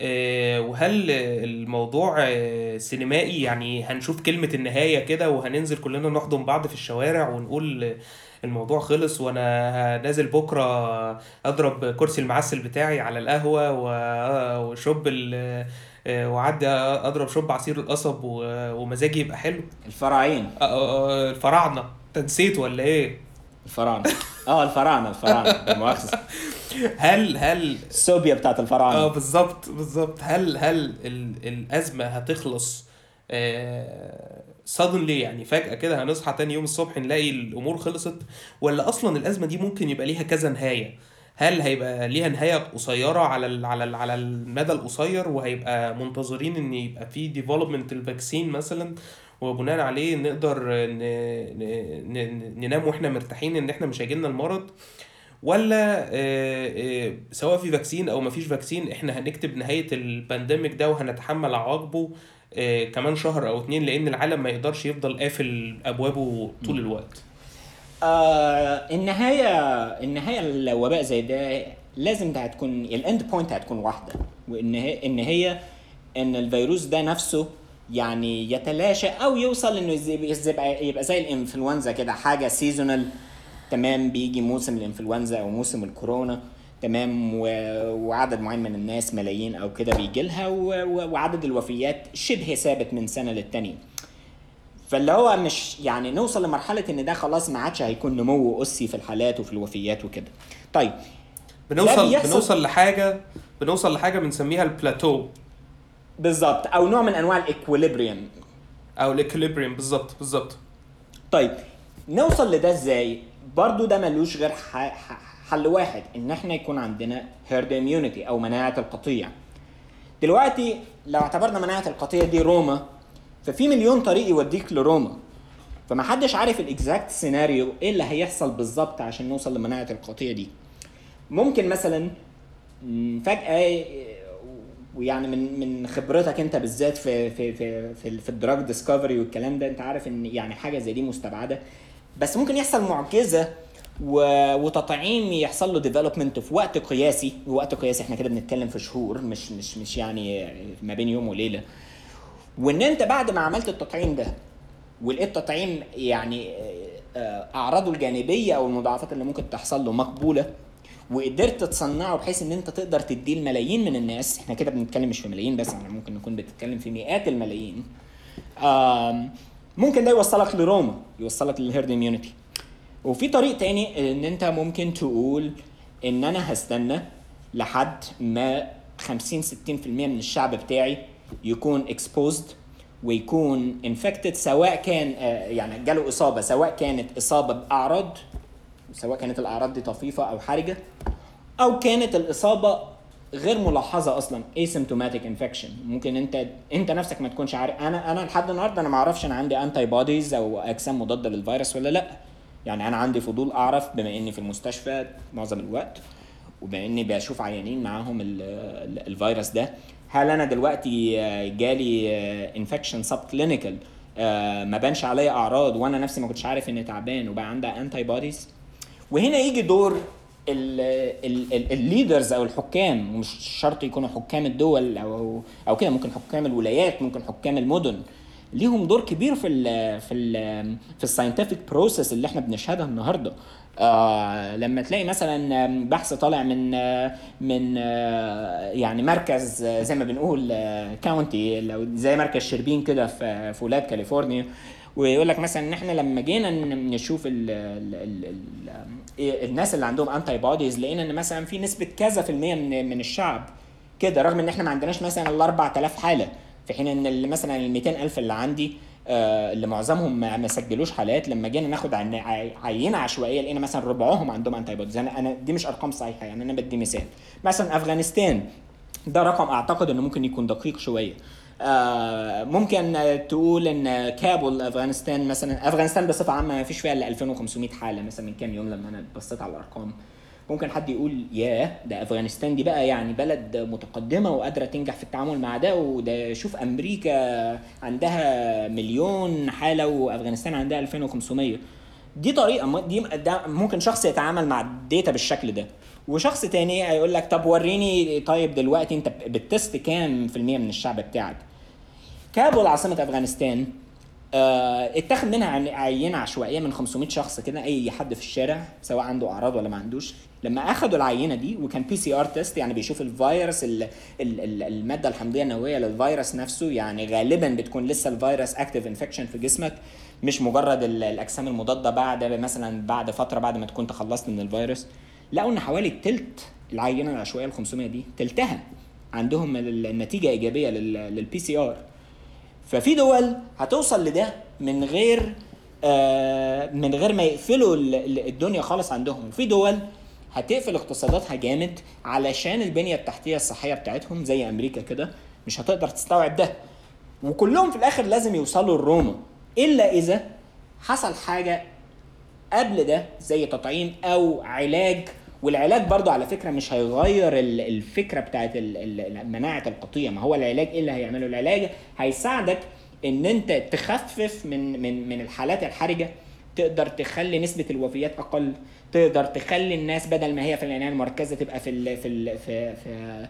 آه، وهل الموضوع آه، سينمائي؟ يعني هنشوف كلمة النهاية كده وهننزل كلنا نحضن بعض في الشوارع ونقول الموضوع خلص وأنا نازل بكرة أضرب كرسي المعسل بتاعي على القهوة وشوب وعدي أضرب شوب عصير القصب ومزاجي يبقى حلو. الفراعين الفراعنة. أنت نسيت ولا إيه؟ الفراعنة. آه الفراعنة الفراعنة. مؤاخذه هل هل السوبيا بتاعت الفراعنة. آه بالظبط بالظبط. هل هل الأزمة هتخلص آه سادنلي يعني فجأة كده هنصحى تاني يوم الصبح نلاقي الأمور خلصت؟ ولا أصلا الأزمة دي ممكن يبقى ليها كذا نهاية؟ هل هيبقى ليها نهاية قصيرة على ال على ال على المدى القصير وهيبقى منتظرين إن يبقى في development ال vaccine مثلا وبناء عليه نقدر ننام وإحنا مرتاحين إن إحنا مش هيجيلنا المرض؟ ولا آه، آه، سواء في vaccine أو مفيش vaccine إحنا هنكتب نهاية ال pandemic ده وهنتحمل عواقبه آه، كمان شهر أو اتنين لأن العالم ما يقدرش يفضل قافل أبوابه طول الوقت. آه النهاية النهاية الوباء زي ده لازم ده هتكون ال end point هتكون واحدة. one هي إن هي ان الفيروس ده نفسه يعني يتلاشى أو يوصل إنه يبقى يبقى زي الإنفلونزا كده حاجة seasonal تمام بيجي موسم الإنفلونزا أو موسم الكورونا. تمام وعدد معين من الناس ملايين أو كده بيجي لها وعدد الوفيات شبه ثابت من سنة للتانية. فاللي هو مش يعني نوصل لمرحلة إن ده خلاص ما عادش هيكون نمو أسي في الحالات وفي الوفيات وكده. طيب. بنوصل بنوصل لحاجه بنوصل لحاجة بنسميها البلاتو. بالظبط. أو نوع من أنواع ال equilibrium أو ال equilibrium بالظبط. بالظبط. طيب. نوصل لده إزاي؟ برضو ده ملوش غير حل واحد إن إحنا يكون عندنا herd immunity أو مناعة القطيع. دلوقتي لو اعتبرنا مناعة القطيع دي روما ففي مليون طريق يوديك لروما. فما حدش عارف ال exact scenario إيه اللي هيحصل بالظبط عشان نوصل لمناعة القطيع دي. ممكن مثلا فجأة ويعني من من خبرتك أنت بالذات في في في في, في ال drug discovery والكلام ده أنت عارف إن يعني حاجة زي دي مستبعدة. بس ممكن يحصل معجزة. وتطعيم يحصل له development في وقت قياسي. ووقت قياسي إحنا كده بنتكلم في شهور مش مش مش يعني ما بين يوم وليلة. وإن أنت بعد ما عملت التطعيم ده ولقيت تطعيم يعني آه، أعراضه الجانبية أو المضاعفات اللي ممكن تحصل له مقبولة وقدرت تصنعه بحيث إن أنت تقدر تديه الملايين من الناس إحنا كده بنتكلم مش في ملايين بس إحنا ممكن نكون بنتكلم في مئات الملايين ممكن ده يوصلك لروما يوصلك للهيرد اميونيتي وفي طريق تاني إن أنت ممكن تقول إن أنا هستنى لحد ما 50 60% من الشعب بتاعي يكون exposed ويكون infected سواء كان آه، يعني جاله إصابة سواء كانت إصابة بأعراض سواء كانت الأعراض دي طفيفة أو حرجة أو كانت الإصابة غير ملاحظة أصلا asymptomatic infection. ممكن أنت أنت نفسك ما تكونش عارف. أنا أنا لحد النهارده أنا ما أعرفش أنا عندي انتي بوديز أو أجسام مضادة للفيروس ولا لأ. يعني أنا عندي فضول أعرف بما إني في المستشفى معظم الوقت وبما إني بشوف عيانين معاهم ال- ال- الفيروس ده هل أنا دلوقتي جالي infection subclinical ما بانش عليا أعراض وأنا نفسي ما كنتش عارف إني تعبان وبقى عندي antibodies وهنا يجي دور ال leaders أو الحكام ومش شرط يكونوا حكام الدول أو أو كده ممكن حكام الولايات ممكن حكام المدن. ليهم دور كبير في ال في ال في ال scientific process اللي إحنا بنشهدها النهارده. آه لما تلاقي مثلا بحث طالع من آه، من آه، يعني مركز آه، زي ما بنقول county لو زي مركز شربين كده في في ولاد كاليفورنيا ويقول لك مثلا إن إحنا لما جينا نشوف ال ال ال ال إيه الناس اللي عندهم antibodies لقينا إن مثلا في نسبة كذا في المية من من الشعب كده رغم إن إحنا ما عندناش مثلا ال 4000 حالة في حين إن مثلا ال 200000 اللي عندي اللي معظمهم ما سجلوش حالات لما جينا ناخد عينة عشوائية لقينا مثلا ربعهم عندهم انتي بوديز أنا أنا دي مش أرقام صحيحة يعني أنا بدي مثال. مثلا أفغانستان ده رقم أعتقد إنه ممكن يكون دقيق شوية. آه ممكن آه، تقول إن كابول أفغانستان مثلا أفغانستان بصفة عامة ما فيش فيها إلا 2500 حالة مثلا من كام يوم لما أنا بصيت على الأرقام. ممكن حد يقول ياه ده أفغانستان دي بقى يعني بلد متقدمة وقادرة تنجح في التعامل مع ده وده شوف أمريكا عندها مليون حالة وأفغانستان عندها 2500 دي طريقة دي ممكن شخص يتعامل مع الداتا بالشكل ده. وشخص تاني هيقول لك طب وريني طيب دلوقتي انت بتست كام في المية من الشعب بتاعك؟ كابول عاصمة أفغانستان آه، اتاخد منها عينة عشوائية من 500 شخص كده أي حد في الشارع سواء عنده أعراض ولا ما عندوش. لما أخدوا العينة دي وكان PCR test يعني بيشوف الفيروس ال ال ال المادة الحمضية النووية للفيروس نفسه يعني غالبا بتكون لسه الفيروس active infection في جسمك مش مجرد ال- الأجسام المضادة بعد مثلا بعد فترة بعد ما تكون تخلصت من الفيروس. لقوا إن حوالي تلت العينة العشوائية ال 500 دي تلتها عندهم ال- النتيجة إيجابية لل PCR ففي دول هتوصل لده من غير آه من غير ما يقفلوا ال- ال- الدنيا خالص عندهم. وفي دول هتقفل اقتصاداتها جامد علشان البنية التحتية الصحية بتاعتهم زي أمريكا كده مش هتقدر تستوعب ده. وكلهم في الآخر لازم يوصلوا لروما إلا إذا حصل حاجة قبل ده زي تطعيم أو علاج والعلاج برضو على فكرة مش هيغير ال- الفكرة بتاعت مناعة القطيع. ما هو العلاج إيه اللي هيعمله؟ العلاج هيساعدك إن أنت تخفف من من من الحالات الحرجة. تقدر تخلي نسبة الوفيات أقل. تقدر تخلي الناس بدل ما هي في العناية المركزة تبقى في ال في ال في في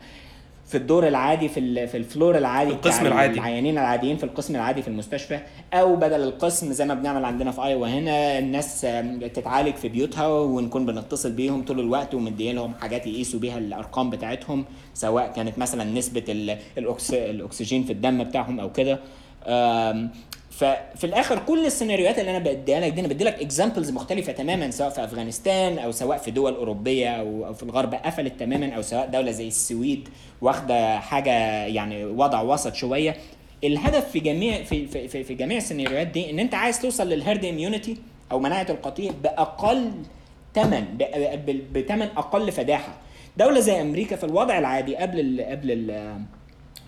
في الدور العادي في في الفلور العادي القسم بتاع العادي. العيانين العاديين في القسم العادي في المستشفى أو بدل القسم زي ما بنعمل عندنا في إيوه هنا الناس تتعالج في بيوتها ونكون بنتصل بيهم طول الوقت ومدين لهم حاجات يقيسوا بيها الأرقام بتاعتهم سواء كانت مثلا نسبة الأكس الأكسجين في الدم بتاعهم أو كده ففي الآخر كل السيناريوهات اللي أنا بديها لك دي أنا بدي لك examples مختلفة تماما سواء في أفغانستان أو سواء في دول أوروبية أو في الغرب قفلت تماما أو سواء دولة زي السويد واخدة حاجة يعني وضع وسط شوية. الهدف في جميع في في في, في جميع السيناريوهات دي إن أنت عايز توصل لل herd immunity أو مناعة القطيع بأقل ثمن بثمن أقل فداحة. دولة زي أمريكا في الوضع العادي قبل ال قبل ال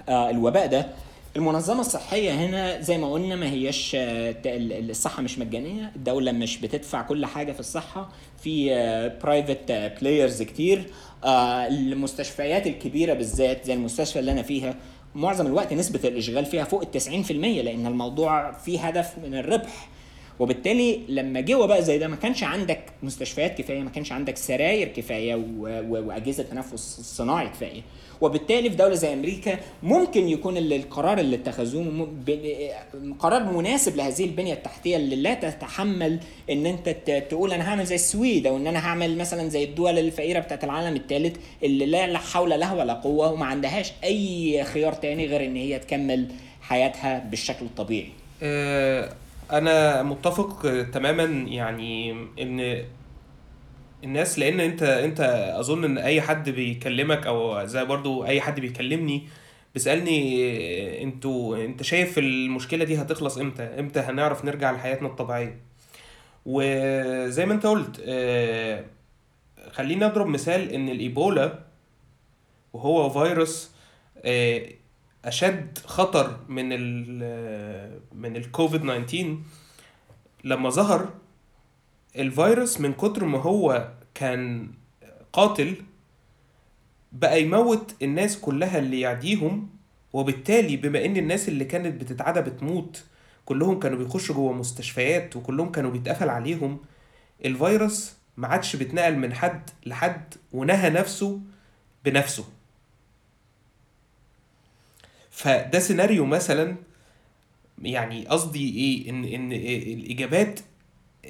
آه الوباء ده المنظمة الصحية هنا زي ما قلنا ما هيش آه، الصحة مش مجانية الدولة مش بتدفع كل حاجة في الصحة في private players كتير آه، المستشفيات الكبيرة بالذات زي المستشفى اللي أنا فيها معظم الوقت نسبة الإشغال فيها فوق ال 90% لأن الموضوع فيه هدف من الربح. وبالتالي لما جه وباء زي ده ما كانش عندك مستشفيات كفاية ما كانش عندك سراير كفاية وأجهزة تنفس صناعي كفاية. وبالتالي في دولة زي أمريكا ممكن يكون القرار اللي اتخذوه قرار مناسب لهذه البنية التحتية اللي لا تتحمل إن أنت تقول أنا هعمل زي السويد أو إن أنا هعمل مثلا زي الدول الفقيرة بتاعت العالم الثالث اللي لا حول لها ولا قوة وما عندهاش أي خيار تاني غير إن هي تكمل حياتها بالشكل الطبيعي. أه أنا متفق تماما يعني إن الناس لأن أنت أنت أظن إن أي حد بيكلمك أو زي برضو أي حد بيكلمني بيسألني أنتوا أنت شايف المشكلة دي هتخلص إمتى؟ إمتى هنعرف نرجع لحياتنا الطبيعية؟ وزي ما أنت قلت آه، خليني أضرب مثال إن الإيبولا وهو فيروس آه، أشد خطر من ال من الكوفيد 19 لما ظهر الفيروس من كتر ما هو كان قاتل بقى يموت الناس كلها اللي يعديهم وبالتالي بما إن الناس اللي كانت بتتعدى بتموت كلهم كانوا بيخشوا جوه مستشفيات وكلهم كانوا بيتقفل عليهم الفيروس ما عادش بيتنقل من حد لحد ونهى نفسه بنفسه. فده سيناريو مثلا يعني قصدي إيه؟ إن إن الإجابات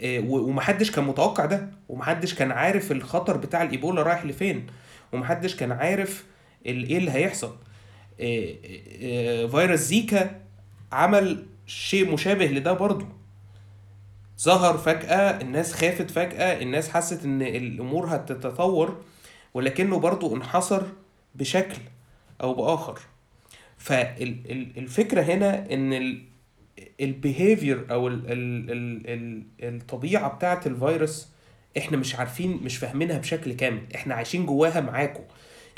ومحدش كان متوقع ده ومحدش كان عارف الخطر بتاع الإيبولا رايح لفين ومحدش كان عارف إيه اللي هيحصل. آه، آه، فيروس زيكا عمل شيء مشابه لده برضه. ظهر فجأة الناس خافت فجأة الناس حست إن الأمور هتتطور ولكنه برضه انحصر بشكل أو بآخر. فالفكرة هنا إن ال behavior أو ال ال ال ال الطبيعة بتاعه الفيروس إحنا مش عارفين مش فاهمينها بشكل كامل. إحنا عايشين جواها معاكم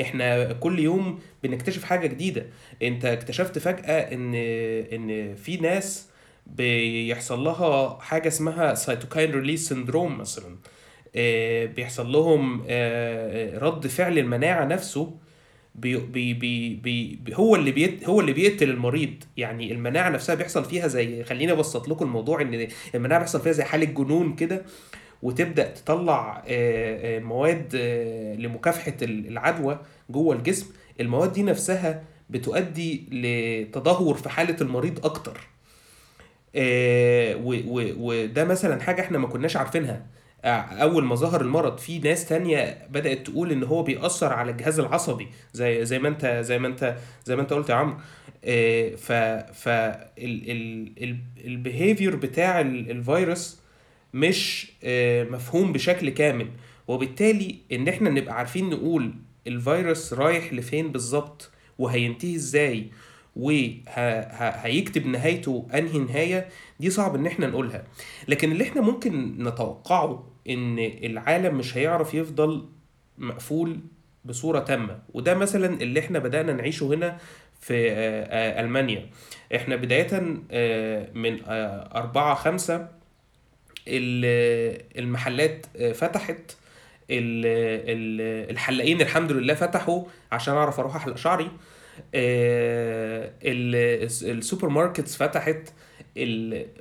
إحنا كل يوم بنكتشف حاجة جديدة. أنت اكتشفت فجأة إن إن في ناس بيحصل لها حاجة اسمها cytokine release syndrome مثلا. آه، بيحصل لهم آه، رد فعل المناعة نفسه بي بي بي بي هو اللي بيت هو اللي بيقتل المريض. يعني المناعة نفسها بيحصل فيها زي خليني أبسط لكم الموضوع إن المناعة بيحصل فيها زي حالة جنون كده وتبدأ تطلع مواد لمكافحة العدوى جوه الجسم. المواد دي نفسها بتؤدي لتدهور في حالة المريض أكتر. وده مثلا حاجة إحنا ما كناش عارفينها. أول ما ظهر المرض في ناس تانية بدأت تقول إن هو بيأثر على الجهاز العصبي زي زي ما أنت زي ما أنت زي ما أنت قلت يا عمرو. آه، ف ف البيهيفير بتاع الفيروس مش آه، مفهوم بشكل كامل. وبالتالي إن إحنا نبقى عارفين نقول الفيروس رايح لفين بالظبط وهينتهي إزاي وهيكتب نهايته أنهي نهاية دي صعب إن إحنا نقولها. لكن اللي إحنا ممكن نتوقعه إن العالم مش هيعرف يفضل مقفول بصورة تامة. وده مثلا اللي إحنا بدأنا نعيشه هنا في آه، آه، ألمانيا. إحنا بداية آه، من أربعة خمسة المحلات فتحت. الحلاقين الحمد لله فتحوا عشان أعرف أروح أحلق شعري. ال supermarkets فتحت.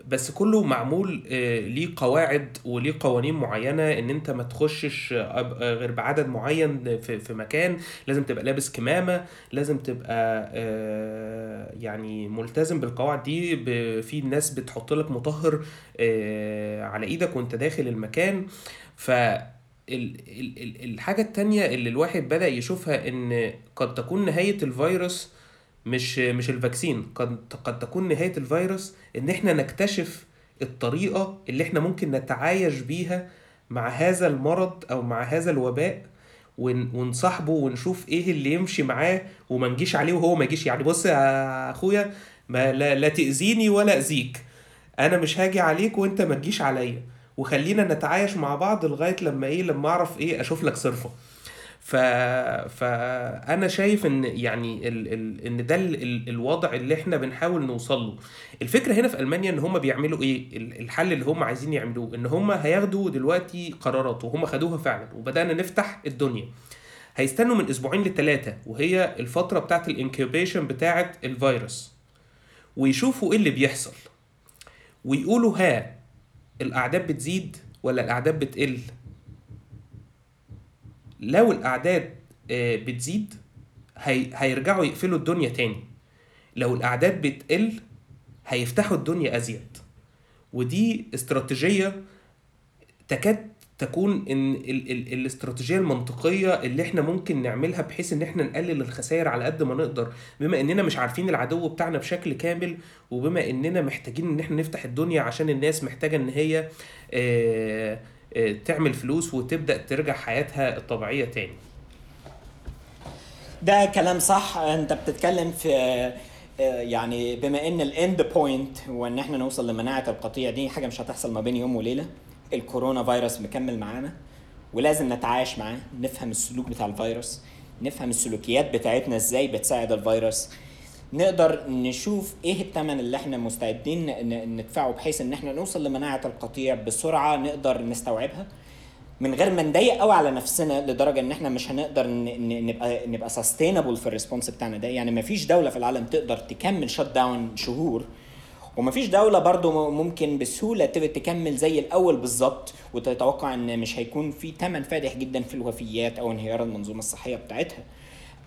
بس كله معمول آه، ليه قواعد وليه قوانين معينة إن أنت ما تخشش غير بعدد معين في, في مكان. لازم تبقى لابس كمامة لازم تبقى آه، يعني ملتزم بالقواعد دي. في ناس بتحط لك مطهر آه، على إيدك وأنت داخل المكان. ف الحاجة التانية اللي الواحد بدأ يشوفها إن قد تكون نهاية الفيروس مش مش الفاكسين. قد قد تكون نهاية الفيروس إن إحنا نكتشف الطريقة اللي إحنا ممكن نتعايش بيها مع هذا المرض أو مع هذا الوباء ونصاحبه ونشوف إيه اللي يمشي معاه وما نجيش عليه وهو ما يجيش. يعني بص يا أخويا ما لا, لا تأذيني ولا أذيك. أنا مش هاجي عليك وأنت ما تجيش عليا. وخلينا نتعايش مع بعض لغاية لما إيه لما أعرف إيه أشوف لك صرفة. ف... فانا شايف إن يعني ال... ال... إن ده ال... ال- الوضع اللي إحنا بنحاول نوصل له الفكرة هنا في ألمانيا إن هم بيعملوا إيه؟ ال- الحل اللي هم عايزين يعملوه إن هم هياخدوا دلوقتي قرارات وهم خدوها فعلا وبدأنا نفتح الدنيا. هيستنوا من أسبوعين لثلاثه وهي الفترة بتاعت الإنكيوبيشن بتاعت الفيروس. ويشوفوا إيه اللي بيحصل. ويقولوا ها الأعداد بتزيد ولا الأعداد بتقل؟ لو الأعداد آه، بتزيد هي... هيرجعوا يقفلوا الدنيا تاني. لو الأعداد بتقل هيفتحوا الدنيا أزيد. ودي استراتيجية تكاد تكون إن ال ال الاستراتيجية المنطقية اللي إحنا ممكن نعملها بحيث إن إحنا نقلل الخسائر على قد ما نقدر. بما إننا مش عارفين العدو بتاعنا بشكل كامل وبما إننا محتاجين إن إحنا نفتح الدنيا عشان الناس محتاجة إن هي آه، تعمل فلوس وتبدأ ترجع حياتها الطبيعية تاني. ده كلام صح. انت بتتكلم في آه، يعني بما إن ال end point وإن إحنا نوصل لمناعة القطيع دي حاجة مش هتحصل ما بين يوم وليلة. الكورونا فيروس مكمل معانا ولازم نتعايش معاه نفهم السلوك بتاع الفيروس نفهم السلوكيات بتاعتنا إزاي بتساعد الفيروس. نقدر نشوف إيه الثمن اللي إحنا مستعدين ندفعه بحيث إن إحنا نوصل لمناعة القطيع بسرعة نقدر نستوعبها. من غير ما نضيق قوي على نفسنا لدرجة إن إحنا مش هنقدر نبقى نبقى sustainable في ال response بتاعنا ده. يعني ما فيش دولة في العالم تقدر تكمل shut down شهور وما فيش دولة برضو ممكن بسهولة تبقى تكمل زي الأول بالظبط وتتوقع إن مش هيكون في ثمن فادح جدا في الوفيات أو انهيار المنظومة الصحية بتاعتها.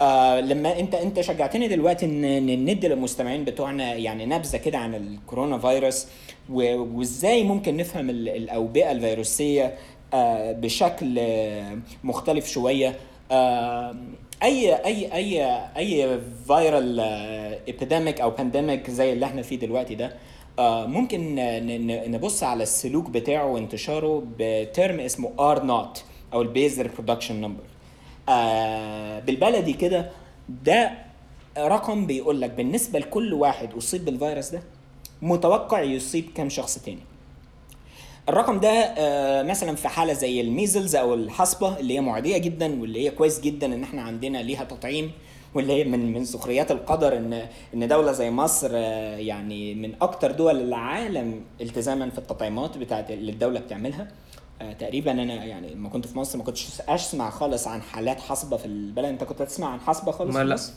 آه لما انت انت شجعتني دلوقتي ان ندي للمستمعين بتوعنا يعني نبذة كده عن الكورونا فيروس وازاي ممكن نفهم ال- الأوبئة الفيروسية آه بشكل آه مختلف شوية. آه أي أي أي أي viral epidemic أو pandemic زي اللي إحنا فيه دلوقتي ده آه ممكن نبص على السلوك بتاعه وانتشاره ب term اسمه R naught أو ال base reproduction number. آه بالبلدي كده ده رقم بيقول لك بالنسبة لكل واحد اصيب بالفيروس ده متوقع يصيب كام شخص تاني. الرقم ده آه، مثلا في حالة زي ال measles أو الحصبة اللي هي معدية جدا واللي هي كويس جدا إن إحنا عندنا ليها تطعيم واللي هي من من سخريات القدر إن إن دولة زي مصر آه، يعني من أكتر دول العالم التزاما في التطعيمات بتاعت اللي الدولة بتعملها. تقريبا أنا يعني لما كنت في مصر ما كنتش أسمع خالص عن حالات حصبه في البلد. أنت كنت تسمع عن حصبه خالص ما في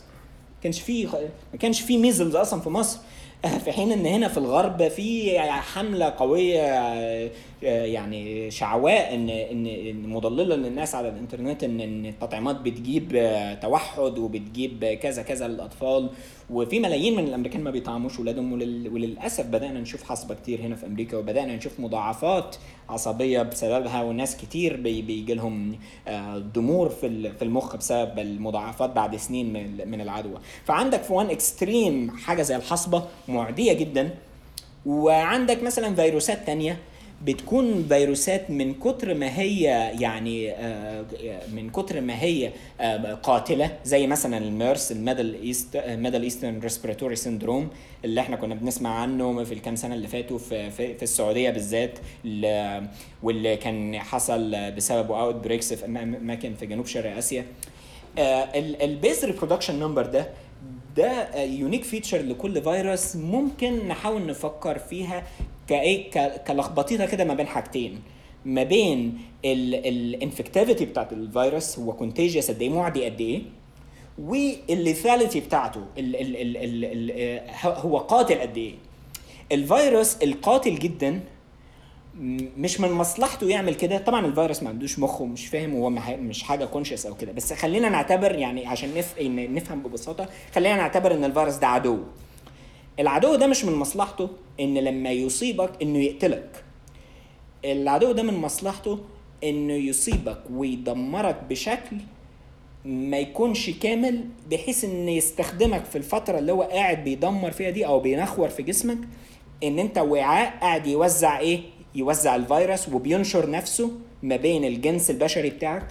كانش في ما كانش في ميزلز أصلا في مصر. في حين إن هنا في الغرب في حملة قوية آه، يعني شعواء ان ان إن مضللة للناس على الإنترنت ان إن التطعيمات بتجيب آه، توحد وبتجيب كذا كذا للأطفال. وفي ملايين من الأمريكان ما بيطعموش ولادهم. ولل- وللأسف بدأنا نشوف حصبة كتير هنا في أمريكا وبدأنا نشوف مضاعفات عصبية بسببها وناس كتير بي بيجي لهم آه، ضمور في ال- في المخ بسبب المضاعفات بعد سنين من من العدوى. فعندك في one extreme حاجة زي الحصبة معدية جدا وعندك مثلا فيروسات تانية بتكون فيروسات من كتر ما هي يعني آه، من كتر ما هي آه، قاتلة زي مثلا ال MERS ال Middle East Middle Eastern respiratory syndrome اللي إحنا كنا بنسمع عنه في الكام سنة اللي فاتوا في في, في السعودية بالذات ال- واللي كان حصل بسببه outbreaks في اماكن في جنوب شرق آسيا. ال base reproduction number ده ده unique feature لكل فيروس ممكن نحاول نفكر فيها كإيه كلخبطيطة كده ما بين حاجتين. ما بين ال infectivity بتاعت الفيروس هو contagious قد إيه معدي قد إيه والليثاليتي بتاعته ال ال ال ال ال هو قاتل قد إيه. الفيروس القاتل جدا مش من مصلحته يعمل كده. طبعا الفيروس ما عندوش مخ ومش فاهم وهو مش حاجة كونشس أو كده. بس خلينا نعتبر يعني عشان نف... نفهم ببساطة خلينا نعتبر إن الفيروس ده عدو. العدو ده مش من مصلحته إن لما يصيبك إنه يقتلك. العدو ده من مصلحته إنه يصيبك ويدمرك بشكل ما يكونش كامل بحيث إن يستخدمك في الفترة اللي هو قاعد بيدمر فيها دي أو بينخر في جسمك إن أنت وعاء قاعد يوزع إيه؟ يوزع الفيروس وبينشر نفسه ما بين الجنس البشري بتاعك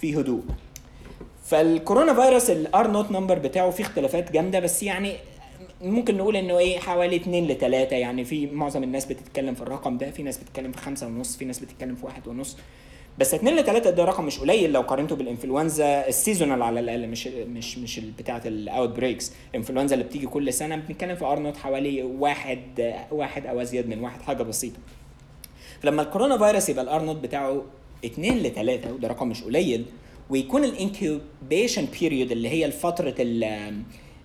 في هدوء. فالكورونا فيروس ال R naught number بتاعه فيه اختلافات جامدة بس يعني ممكن نقول إنه إيه حوالي 2 ل 3 يعني في معظم الناس بتتكلم في الرقم ده في ناس بتتكلم في خمسة ونص في ناس بتتكلم في واحد ونص. بس 2 ل 3 ده رقم مش قليل لو قارنته بالإنفلونزا ال seasonal على الأقل مش مش مش بتاعة ال outbreaks الانفلونزا اللي بتيجي كل سنة بنتكلم في R naught حوالي واحد واحد أو أزيد من واحد حاجة بسيطة. فلما الكورونا فيروس يبقى ال R naught بتاعه 2 ل 3 وده رقم مش قليل ويكون ال incubation period اللي هي فترة ال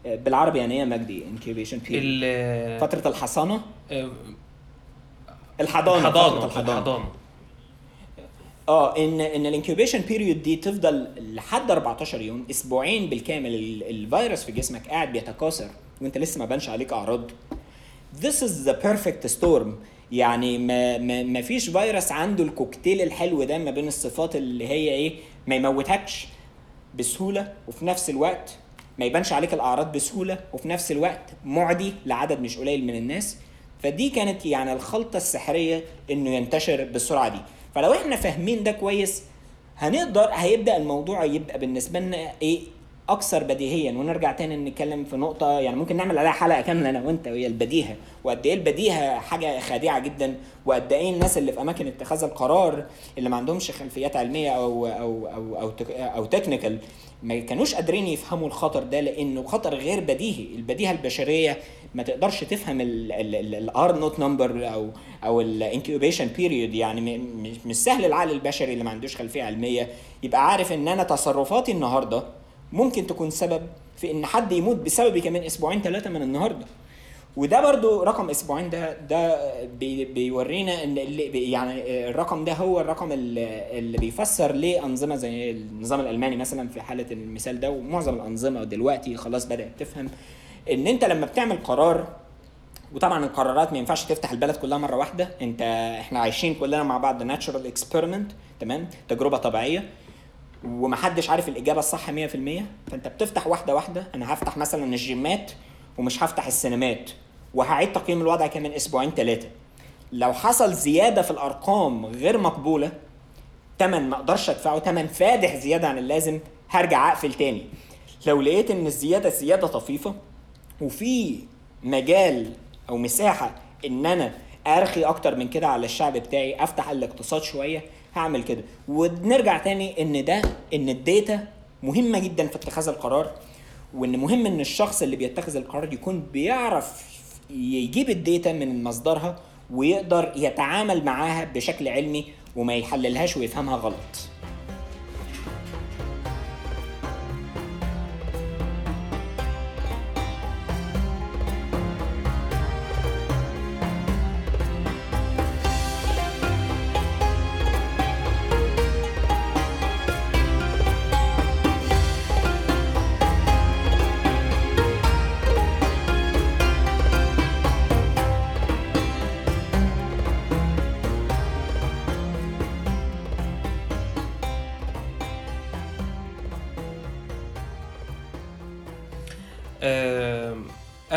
بالعربي يعني إيه مجدي؟ incubation period ال فترة الحصانة؟ آه، الحضانة الحضانة الحضانة. آه ان إن ال incubation period دي تفضل لحد 14 يوم أسبوعين بالكامل ال- الفيروس في جسمك قاعد بيتكاثر وأنت لسه ما بانش عليك أعراض. This is the perfect storm. يعني ما ما ما فيش فيروس عنده الكوكتيل الحلو ده ما بين الصفات اللي هي إيه؟ ما يموتكش بسهولة وفي نفس الوقت ما يبانش عليك الأعراض بسهولة وفي نفس الوقت معدي لعدد مش قليل من الناس. فدي كانت يعني الخلطة السحرية إنه ينتشر بالسرعة دي. فلو إحنا فاهمين ده كويس هنقدر هيبدأ الموضوع يبقى بالنسبة لنا إيه أكثر بديهيا. ونرجع تاني نتكلم في نقطة يعني ممكن نعمل عليها حلقة كاملة أنا وأنت وهي البديهة. وقد إيه البديهة حاجة خادعة جدا وقد إيه الناس اللي في أماكن اتخاذ القرار اللي ما عندهمش خلفيات علمية أو أو أو أو, أو تكنيكال ما كانوش قادرين يفهموا الخطر ده لأنه خطر غير بديهي. البديهة البشرية ما تقدرش تفهم ال R naught number أو أو ال incubation period يعني مش سهل العقل البشري اللي ما عندوش خلفية علمية يبقى عارف إن أنا تصرفاتي النهارده ممكن تكون سبب في إن حد يموت بسببي كمان أسبوعين ثلاثة من النهارده. وده برضو رقم أسبوعين ده ده بي بيورينا إن اللي يعني الرقم ده هو الرقم اللي بيفسر ليه أنظمة زي النظام الألماني مثلا في حالة المثال ده ومعظم الأنظمة دلوقتي خلاص بدأت تفهم إن أنت لما بتعمل قرار وطبعا القرارات ما ينفعش تفتح البلد كلها مرة واحدة أنت إحنا عايشين كلنا مع بعض natural experiment تمام؟ تجربة طبيعية ومحدش عارف الإجابة الصح 100% فأنت بتفتح واحدة واحدة أنا هفتح مثلا الجيمات ومش هفتح السينمات. وهعيد تقييم الوضع كمان أسبوعين ثلاثة لو حصل زيادة في الأرقام غير مقبولة تمن ما أقدرش أدفعه تمن فادح زيادة عن اللازم هرجع أقفل تاني. لو لقيت إن الزيادة زيادة طفيفة وفي مجال أو مساحة إن أنا أرخي أكتر من كده على الشعب بتاعي أفتح الاقتصاد شوية هعمل كده. ونرجع تاني إن ده إن ال data مهمة جدا في اتخاذ القرار وإن مهم إن الشخص اللي بيتخذ القرار يكون بيعرف يجيب ال data من مصدرها ويقدر يتعامل معاها بشكل علمي وما يحللهاش ويفهمها غلط.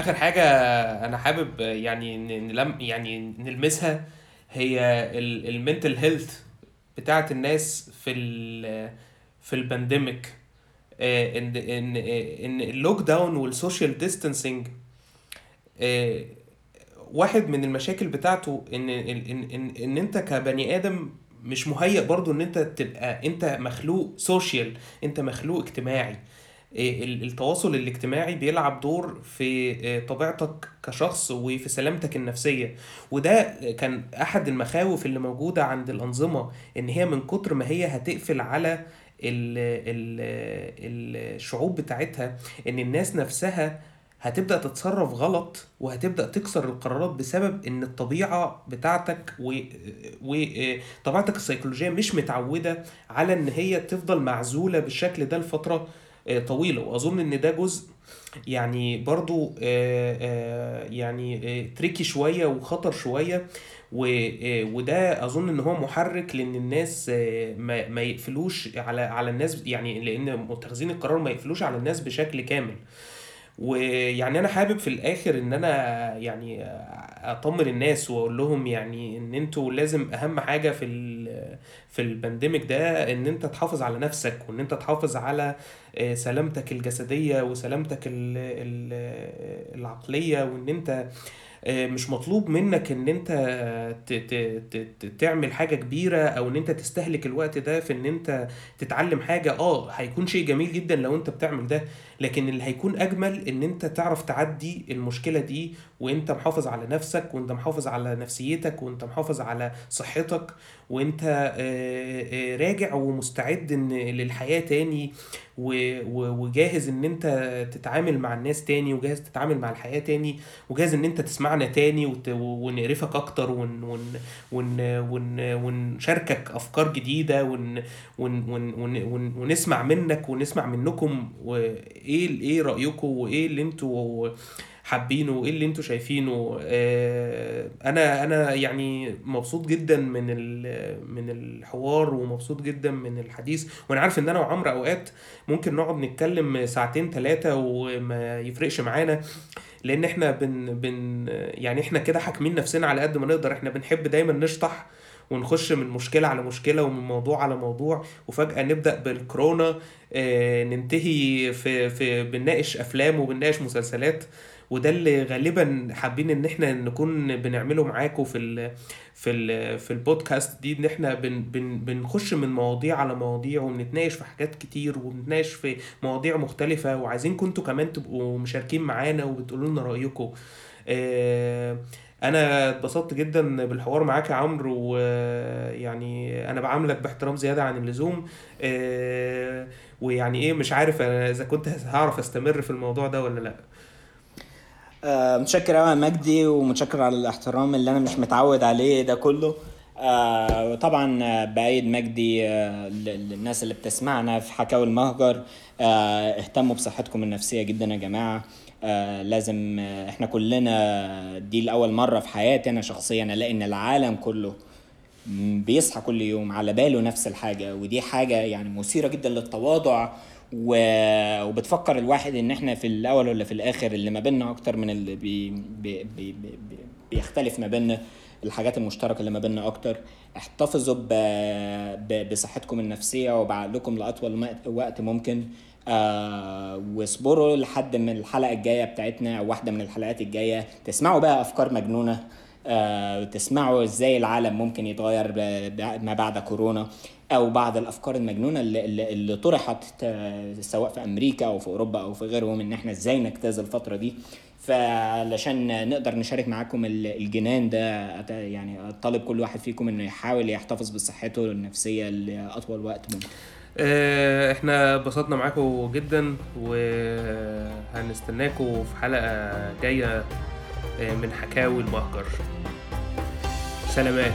آخر حاجة أنا حابب يعني نلم يعني نلمسها هي ال mental health بتاعت الناس في في ال pandemic آه، ان ان إن ال lockdown وال social distancing واحد من المشاكل بتاعته ان ان ان, إن, أنت كبني آدم مش مهيأ برضو إن أنت تبقى أنت مخلوق social أنت مخلوق اجتماعي. التواصل الاجتماعي بيلعب دور في إيه، طبيعتك كشخص وفي سلامتك النفسية. وده كان أحد المخاوف اللي موجودة عند الأنظمة إن هي من كتر ما هي هتقفل على ال ال الشعوب بتاعتها إن الناس نفسها هتبدأ تتصرف غلط وهتبدأ تكسر القرارات بسبب إن الطبيعة بتاعتك وطبيعتك السيكولوجية مش متعودة على إن هي تفضل معزولة بالشكل ده لفترة آه، طويلة وأظن إن ده جزء يعني برضو آه، آه، يعني تريكي شوية وخطر آه، وده أظن إن هو محرك لأن الناس ما يقفلوش على على الناس يعني لأن متخذين القرار ما يقفلوش على الناس بشكل كامل. ويعني أنا حابب في الآخر إن أنا يعني أطمن الناس وأقول لهم يعني إن أنتوا لازم أهم حاجة في في البانديميك ده إن أنت تحافظ على نفسك وإن أنت تحافظ على آه، سلامتك الجسدية وسلامتك ال- ال- العقلية وإن أنت آه، مش مطلوب منك إن أنت تعمل حاجة كبيرة أو إن أنت تستهلك الوقت ده في إن أنت تتعلم حاجة. آه هيكون شيء جميل جدا لو أنت بتعمل ده. لكن اللي هيكون أجمل إن أنت تعرف تعدي المشكلة دي وأنت محافظ على نفسك وأنت محافظ على نفسيتك وأنت محافظ على صحتك وأنت آه، آه، راجع ومستعد إن للحياة تاني وجاهز إن أنت تتعامل مع الناس تاني وجاهز تتعامل مع الحياة تاني وجاهز إن أنت تسمعنا تاني وت... ونعرفك أكتر ون... ون... ون... ون... ونشاركك أفكار جديدة ون... ون... ون... ون... ون... ونسمع منك ونسمع منكم ال- إيه رايكم وايه اللي أنتوا حابينه وايه اللي أنتوا شايفينه. آه، أنا أنا يعني مبسوط جدا من من الحوار ومبسوط جدا من الحديث. وأنا عارف ان أنا وعمرو اوقات ممكن نقعد نتكلم ساعتين ثلاثة وما يفرقش معانا لأن إحنا بن بن يعني إحنا كده حاكمين نفسنا على قد ما نقدر. إحنا بنحب دايما نشطح ونخش من مشكلة على مشكلة ومن موضوع على موضوع وفجأة نبدأ بالكورونا. ننتهي في في بنناقش أفلام وبنناقش مسلسلات وده اللي غالبا حابين إن إحنا نكون بنعمله معاكم في ال في ال في البودكاست دي إن إحنا بن بن بنخش من مواضيع على مواضيع وبنتناقش في حاجات كتير وبنتناقش في مواضيع مختلفة وعايزينكم أنتوا كمان تبقوا مشاركين معانا وبتقولوا لنا رأيكم آه، أنا اتبسطت جدا بالحوار معاك يا عمرو ويعني أنا بعاملك باحترام زيادة عن اللزوم. آه، ويعني إيه مش عارف أنا إذا كنت هعرف أستمر في الموضوع ده ولا لأ. آه، متشكر قوي يا مجدي ومتشكر على الاحترام اللي أنا مش متعود عليه ده كله. آه، وطبعا آه، بأيد مجدي آه، للناس اللي بتسمعنا في حكاوي المهجر. اهتموا بصحتكم النفسية جدا يا جماعة. آه، لازم إحنا كلنا دي لأول مرة في حياتي أنا شخصيا ألاقي إن العالم كله بيصحى كل يوم على باله نفس الحاجة ودي حاجة يعني مثيرة جدا للتواضع و... وبتفكر الواحد إن إحنا في الأول ولا في الآخر اللي ما بيننا أكتر من اللي بي... بي... بي... بي... بيختلف ما بيننا الحاجات المشتركة اللي ما بيننا أكتر. احتفظوا ب... ب... بصحتكم النفسية وبعقلكم لأطول مق- وقت ممكن. آه واصبروا لحد من الحلقة الجاية بتاعتنا أو واحدة من الحلقات الجاية. تسمعوا بقى أفكار مجنونة. آه، تسمعوا إزاي العالم ممكن يتغير ما بعد كورونا أو بعض الأفكار المجنونة اللي, اللي, طرحت آه، سواء في أمريكا أو في أوروبا أو في غيرهم إن إحنا إزاي نجتاز الفترة دي. فعلشان نقدر نشارك معاكم ال- الجنان ده يعني أطالب كل واحد فيكم إنه يحاول يحتفظ بصحته النفسية لأطول وقت ممكن. آه، إحنا اتبسطنا معاكم جدا وهنستناكم في حلقة جاية آه، من حكاوي المهجر. سلامات.